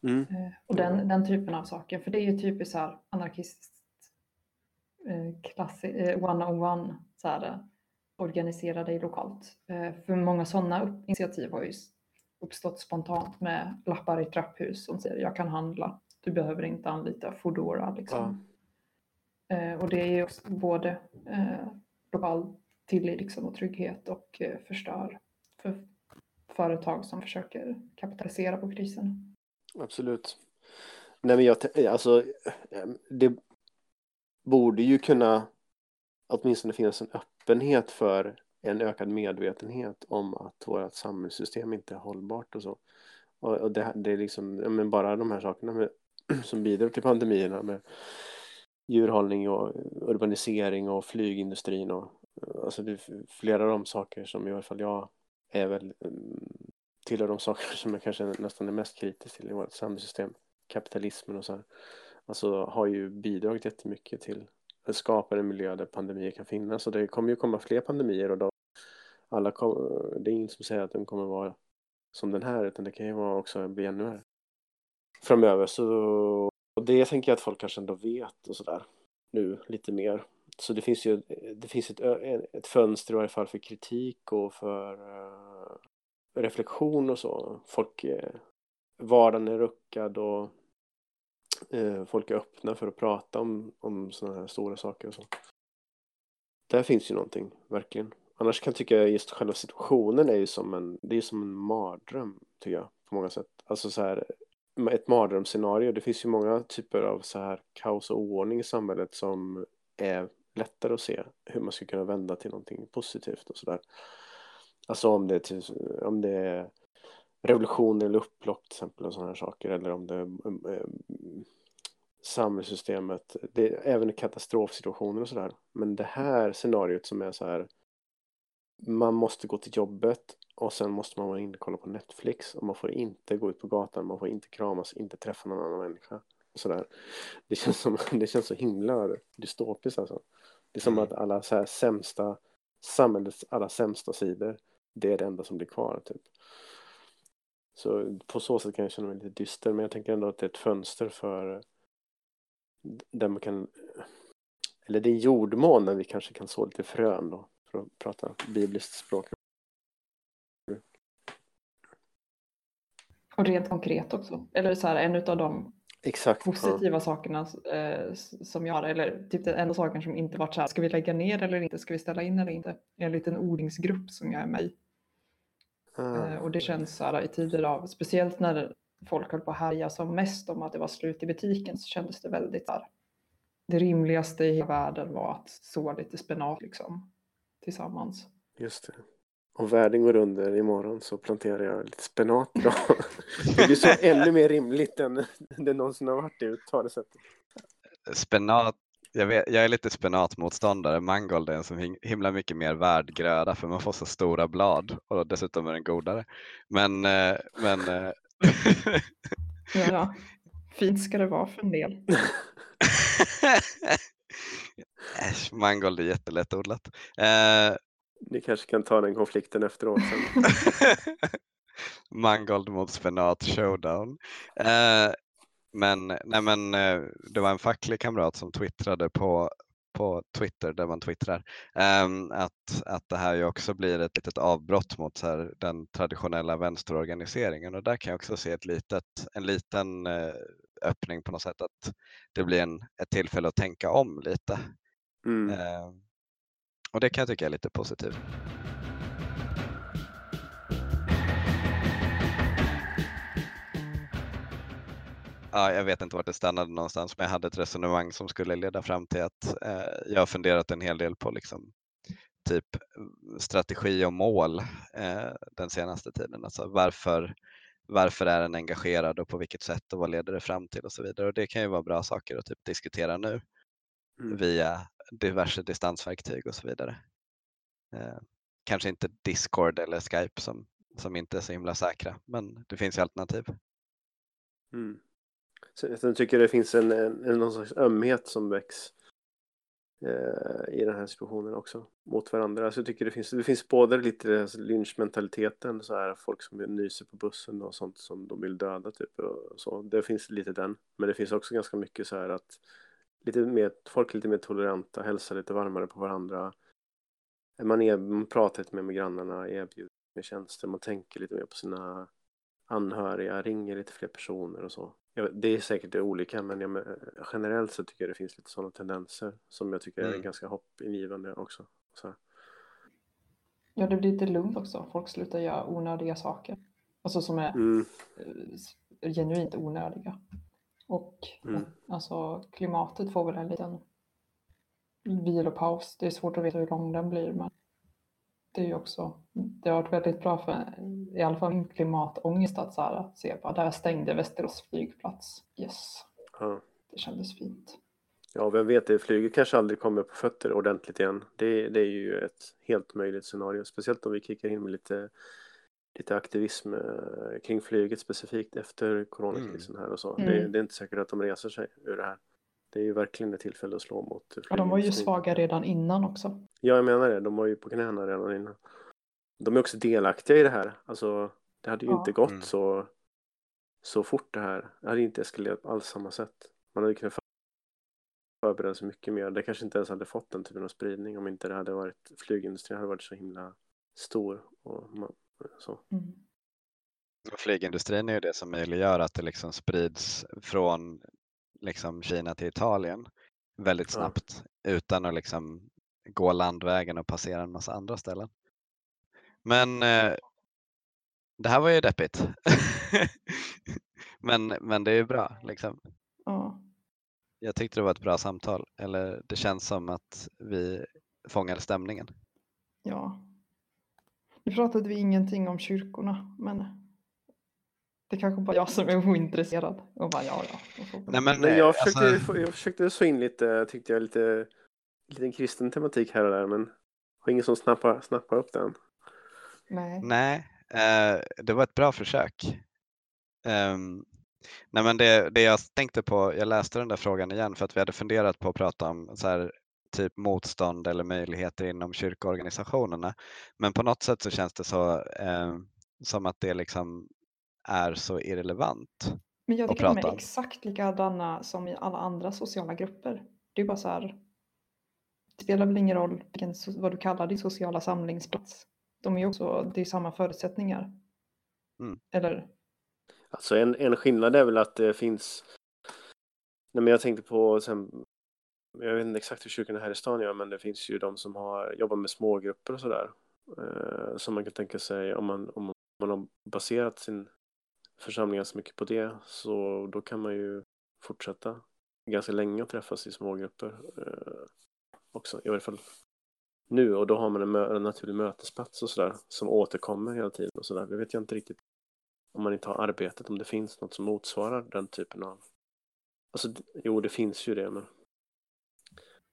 Mm. Eh, och den, den typen av saker. För det är ju typiskt så här anarkistiskt eh, eh, one-on-one så här, eh, organisera dig lokalt. För många sådana initiativ har ju uppstått spontant med lappar i trapphus som säger jag kan handla. Du behöver inte anlita Foodora. Liksom. Eh, och det är ju också både eh, lokal tillit liksom, och trygghet och eh, förstör för företag som försöker kapitalisera på krisen. Absolut. Nej men jag, eh, alltså ehm, det borde ju kunna åtminstone finnas en öppenhet för en ökad medvetenhet om att vårt samhällssystem inte är hållbart och så. Och, och det, det är liksom, ja, men bara de här sakerna med, [clears throat] som bidrar till pandemierna med djurhållning och urbanisering och flygindustrin och alltså det är flera av de saker som i alla fall jag är väl mm, tillhör de saker som jag kanske nästan är mest kritisk till i vårt samhällssystem. Kapitalismen och så här. Alltså har ju bidragit jättemycket till att skapa en miljö där pandemier kan finnas och det kommer ju komma fler pandemier och då alla kom, det är ingen som säger att de kommer vara som den här utan det kan ju vara också bli ännu värre framöver så och det tänker jag att folk kanske ändå vet och sådär nu lite mer så det finns ju det finns ett, ett fönster i varje fall för kritik och för eh, reflektion och så. Folk, eh, vardagen är ruckad och eh, folk är öppna för att prata om, om sådana här stora saker och så. Där finns ju någonting, verkligen. Annars kan jag tycka just själva situationen är ju som en, det är som en mardröm, tycker jag, på många sätt. Alltså så här, ett mardrömsscenario. Det finns ju många typer av så här kaos och oordning i samhället som är lättare att se hur man ska kunna vända till någonting positivt och sådär. Alltså om det, är till, om det är revolution eller upplopp till exempel och sådana här saker eller om det är äh, samhällssystemet, det är även katastrofsituationer och sådär. Men det här scenariot som är så här man måste gå till jobbet och sen måste man vara inne och kolla på Netflix och man får inte gå ut på gatan, man får inte kramas, inte träffa någon annan människa. Sådär. Det, känns som, [laughs] det känns så himla dystopiskt alltså. Det är som mm. att alla så här sämsta, samhällets alla sämsta sidor, det är det enda som blir kvar typ. Så på så sätt kan jag känna mig lite dyster, men jag tänker ändå att det är ett fönster för där man kan, eller det är jordmån där vi kanske kan så lite frön då, för att prata bibliskt språk. Och rent konkret också, eller så här, en av de Exakt, positiva ja. sakerna eh, som jag har, eller typ den enda saken som inte varit så här, ska vi lägga ner eller inte, ska vi ställa in eller inte? En liten odlingsgrupp som jag är med i. Mm. Och det känns så här i tider av, speciellt när folk höll på att härja som mest om att det var slut i butiken så kändes det väldigt här. Det rimligaste i hela världen var att så lite spenat liksom tillsammans. Just det. Om världen går under imorgon så planterar jag lite spenat idag. [laughs] det blir så ännu mer rimligt än det någonsin har varit i talesättet. Spenat, jag, vet, jag är lite spenatmotståndare. Mangold är en så himla mycket mer värd gröda för man får så stora blad och dessutom är den godare. Men, eh, men eh, [laughs] ja, fint ska det vara för en del. [laughs] Äsch, mangold är jättelättodlat. Eh, Ni kanske kan ta den konflikten efteråt. [laughs] mangold mot spenat showdown. Eh, men, nej men eh, det var en facklig kamrat som twittrade på på Twitter där man twittrar ehm, att, att det här ju också blir ett litet avbrott mot så här, den traditionella vänsterorganiseringen och där kan jag också se ett litet, en liten eh, öppning på något sätt att det blir en, ett tillfälle att tänka om lite. Mm. Ehm, och det kan jag tycka är lite positivt. Ja, jag vet inte vart det stannade någonstans, men jag hade ett resonemang som skulle leda fram till att eh, jag har funderat en hel del på liksom, typ strategi och mål eh, den senaste tiden. Alltså varför, varför är den engagerad och på vilket sätt och vad leder det fram till och så vidare. Och det kan ju vara bra saker att typ diskutera nu mm. via diverse distansverktyg och så vidare. Eh, kanske inte Discord eller Skype som, som inte är så himla säkra, men det finns ju alternativ. Mm. Jag tycker det finns en, en, någon slags ömhet som väcks eh, i den här situationen också mot varandra. Alltså jag tycker det finns, det finns både lite lynchmentaliteten, så här folk som nyser på bussen och sånt som de vill döda typ och så. Det finns lite den, men det finns också ganska mycket så här att lite mer, folk är lite mer toleranta, hälsar lite varmare på varandra. Man, är, man pratar lite mer med grannarna, erbjuder mer tjänster, man tänker lite mer på sina anhöriga, ringer lite fler personer och så det är säkert olika men jag, generellt så tycker jag det finns lite sådana tendenser som jag tycker är mm. ganska hoppingivande också. Så. Ja, det blir lite lugnt också. Folk slutar göra onödiga saker. Alltså som är mm. Eh, genuint onödiga. Och mm. alltså klimatet får väl en liten vilopaus. Det är svårt att veta hur lång den blir men det är ju också, det har varit väldigt bra för i alla fall min klimatångest att, så här, att se på, där stängde Västerås flygplats. Yes, ja. det kändes fint. Ja, vem vet, det flyget kanske aldrig kommer på fötter ordentligt igen. Det, det är ju ett helt möjligt scenario, speciellt om vi kickar in med lite, lite aktivism eh, kring flyget specifikt efter coronakrisen här och så. Mm. Det, det, är inte säkert att de reser sig ur det här. Det är ju verkligen ett tillfälle att slå mot Ja, de var ju svaga redan innan också. Ja, jag menar det. De var ju på knäna redan innan. De är också delaktiga i det här. Alltså, det hade ju ja. inte gått mm. så, så fort det här. Det hade inte eskalerat på alls samma sätt. Man hade kunnat förbereda sig mycket mer. Det kanske inte ens hade fått den typen av spridning om inte det hade varit flygindustrin hade varit så himla stor och man, så. Mm. Flygindustrin är ju det som möjliggör att det liksom sprids från liksom Kina till Italien väldigt snabbt ja. utan att liksom gå landvägen och passera en massa andra ställen. Men eh, det här var ju deppigt. [laughs] Men, men det är ju bra liksom. Ja. Jag tyckte det var ett bra samtal, eller det känns som att vi fångade stämningen. ja. Nu pratade vi ingenting om kyrkorna, men det kanske bara jag som är ointresserad. Och bara, ja, ja. Nej, men, eh, jag försökte, alltså- få- jag försökte så in lite, tyckte jag, lite, lite kristen tematik här och där, men har ingen som snappar, snappar upp den. Nej. Nej, eh, det var ett bra försök. Ehm, nej men det, det jag tänkte på, jag läste den där frågan igen för att vi hade funderat på att prata om så här, typ motstånd eller möjligheter inom kyrkoorganisationerna. Men på något sätt så känns det så eh, som att det liksom är så irrelevant. Men jag tycker de prata är exakt likadana som i alla andra sociala grupper. Det är bara så här. Det spelar väl ingen roll vilken, vad du kallar din sociala samlingsplats. De är ju också, det är samma förutsättningar. Mm. Eller? Alltså en, en skillnad är väl att det finns, nej men jag tänkte på, sen, jag vet inte exakt hur kyrkorna här i stan gör, men det finns ju de som har jobbar med smågrupper och sådär. Eh, som man kan tänka sig om man, om man har baserat sin församling ganska mycket på det, så då kan man ju fortsätta ganska länge att träffas i smågrupper eh, också, i varje fall nu. Och då har man en, en naturlig mötesplats och sådär som återkommer hela tiden och sådär. Det vet jag inte riktigt om man inte har arbetet, om det finns något som motsvarar den typen av... Alltså, jo, det finns ju det, men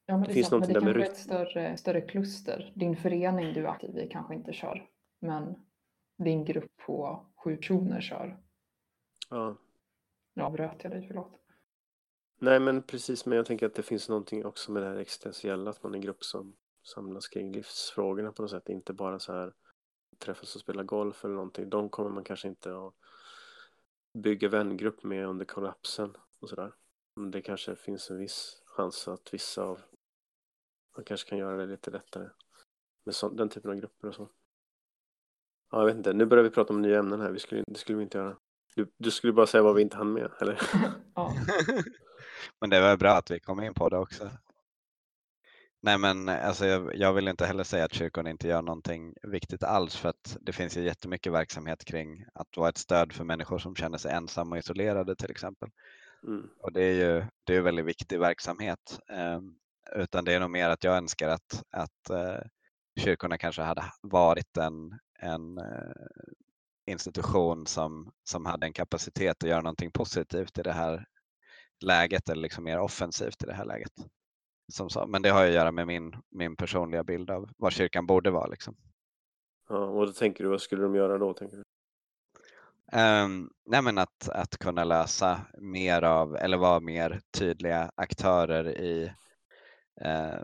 Ja, men Det det, finns sant, men det där med kanske är ett större, större kluster. Din förening du är aktiv i kanske inte kör. Men din grupp på sju personer kör. Ja. Nu avbröt jag dig, förlåt. Nej, men precis, men jag tänker att det finns någonting också med det här existentiella, att man är en grupp som samlas kring livsfrågorna på något sätt, inte bara så här träffas och spela golf eller någonting. De kommer man kanske inte att bygga vängrupp med under kollapsen och sådär. Men det kanske finns en viss chans att vissa av man kanske kan göra det lite lättare med så, den typen av grupper och så. Ja, jag vet inte, nu börjar vi prata om nya ämnen här, vi skulle, det skulle vi inte göra. Du, du skulle bara säga vad vi inte hann med, eller? [laughs] Ja, [laughs] men det var bra att vi kom in på det också. Nej men alltså jag, jag vill inte heller säga att kyrkorna inte gör någonting viktigt alls för att det finns ju jättemycket verksamhet kring att vara ett stöd för människor som känner sig ensamma och isolerade till exempel. Mm. Och det är ju det är väldigt viktig verksamhet. Eh, utan det är nog mer att jag önskar att, att eh, kyrkorna kanske hade varit en, en eh, institution som, som hade en kapacitet att göra någonting positivt i det här läget eller liksom mer offensivt i det här läget. Som men det har ju att göra med min, min personliga bild av vad kyrkan borde vara. Liksom. Ja, och då tänker du, vad skulle de göra då, tänker du? Um, nej men att, att kunna lösa mer av, eller vara mer tydliga aktörer i eh,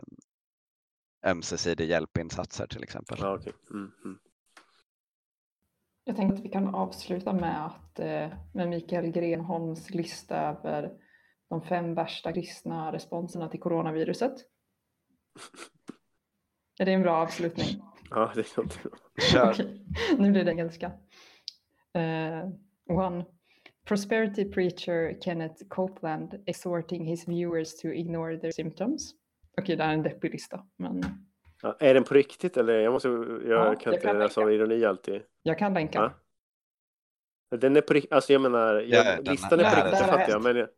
ömsesidig hjälpinsatser till exempel. Ja, okej. Mm, mm. Jag tänkte att vi kan avsluta med att eh, med Mikael Grenholms lista över de fem värsta kristna responserna till coronaviruset. [laughs] Är det en bra avslutning? Ja, det låter bra. Kör. [laughs] Okej, nu blir det engelska. Uh, one. Prosperity preacher Kenneth Copeland exhorting his viewers to ignore their symptoms. Okej, det här är en deppig lista, men Ja, är den på riktigt eller? Jag, måste, jag Ja, kan jag inte läsa av ironi alltid. jag kan länka. Ja. Den är på riktigt, alltså jag menar, jag, Ja, den- listan är på riktigt, det fattar jag, men det,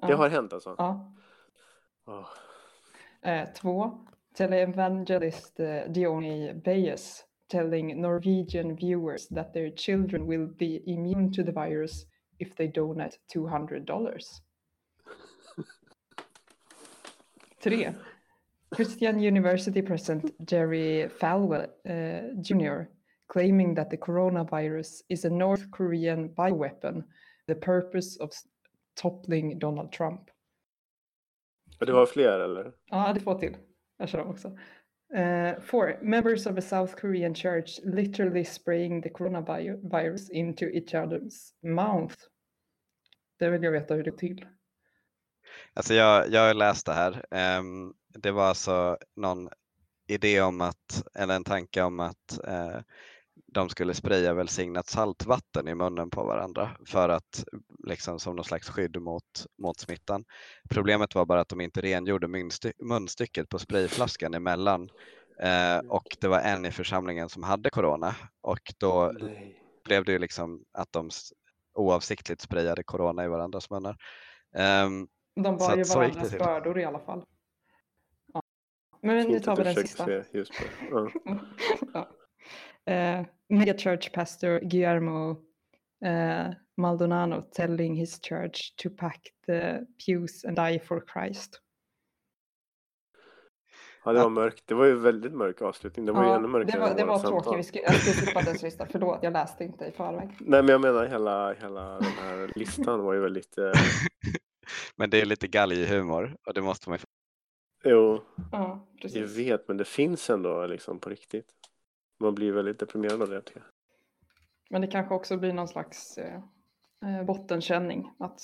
Ja. det har hänt alltså? Ja. Åh. Eh, två. Televangelist uh, Diony Bayes telling Norwegian viewers that their children will be immune to the virus if they donate 200 dollars. [laughs] Tre. Christian University president Jerry Falwell uh, Jr. claiming that the coronavirus is a North Korean bioweapon, the purpose of toppling Donald Trump. Du har fler eller? Ja, det är två till. Jag kör dem också. Uh, four, members of a South Korean church literally spraying the coronavirus into each other's mouth. Det vill jag veta hur det går till. Alltså jag, jag har läst det här. Ehm, det var alltså någon idé om att, eller en tanke om att eh, de skulle spraya välsignat saltvatten i munnen på varandra för att liksom som någon slags skydd mot, mot smittan. Problemet var bara att de inte rengjorde munsty- munstycket på sprayflaskan emellan eh, och det var en i församlingen som hade corona och då Nej. blev det ju liksom att de oavsiktligt sprayade corona i varandras munnar. Um, De bar ju varandras bördor i alla fall. Men nu tar vi den sista. Just ja. [laughs] ja. Uh, mega church pastor Guillermo uh, Maldonado telling his church to pack the pews and die for Christ. Ja, det var mörkt. Det var ju väldigt mörk avslutning. Det var ja, ju ännu mörkare Det var, det var tråkigt. jag skulle skippa den sista. Förlåt, jag läste inte i förväg. Nej, men jag menar hela, hela den här listan var ju väldigt... Eh... [laughs] men det är lite galghumor och det måste man ju... Jo, ja, precis. jag vet, men det finns ändå liksom på riktigt. Man blir väldigt deprimerad av det tycker jag. Men det kanske också blir någon slags eh, eh bottenkänning. Att,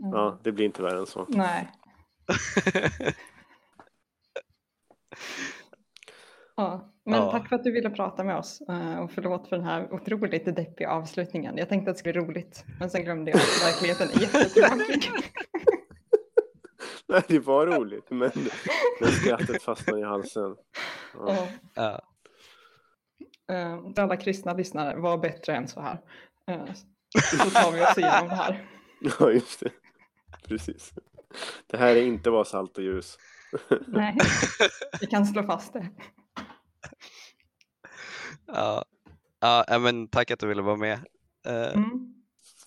mm. Ja, det blir inte värre än så. Nej. [laughs] Ja, men ja. tack för att du ville prata med oss eh, och förlåt för den här otroligt deppiga avslutningen. Jag tänkte att det skulle bli roligt, men sen glömde jag att verkligheten [laughs] är jättetråkig. Nej, det var roligt, men, men skrattet fastnade i halsen. Ja. Ja. Uh, alla kristna lyssnare, var bättre än så här. Uh, så tar vi oss igenom det här. [laughs] Ja, just det. Precis. Det här är inte bara salt och ljus. Nej, vi kan slå fast det. Ja, ja men tack att du ville vara med. Uh, mm.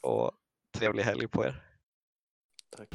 Och trevlig helg på er. Tack.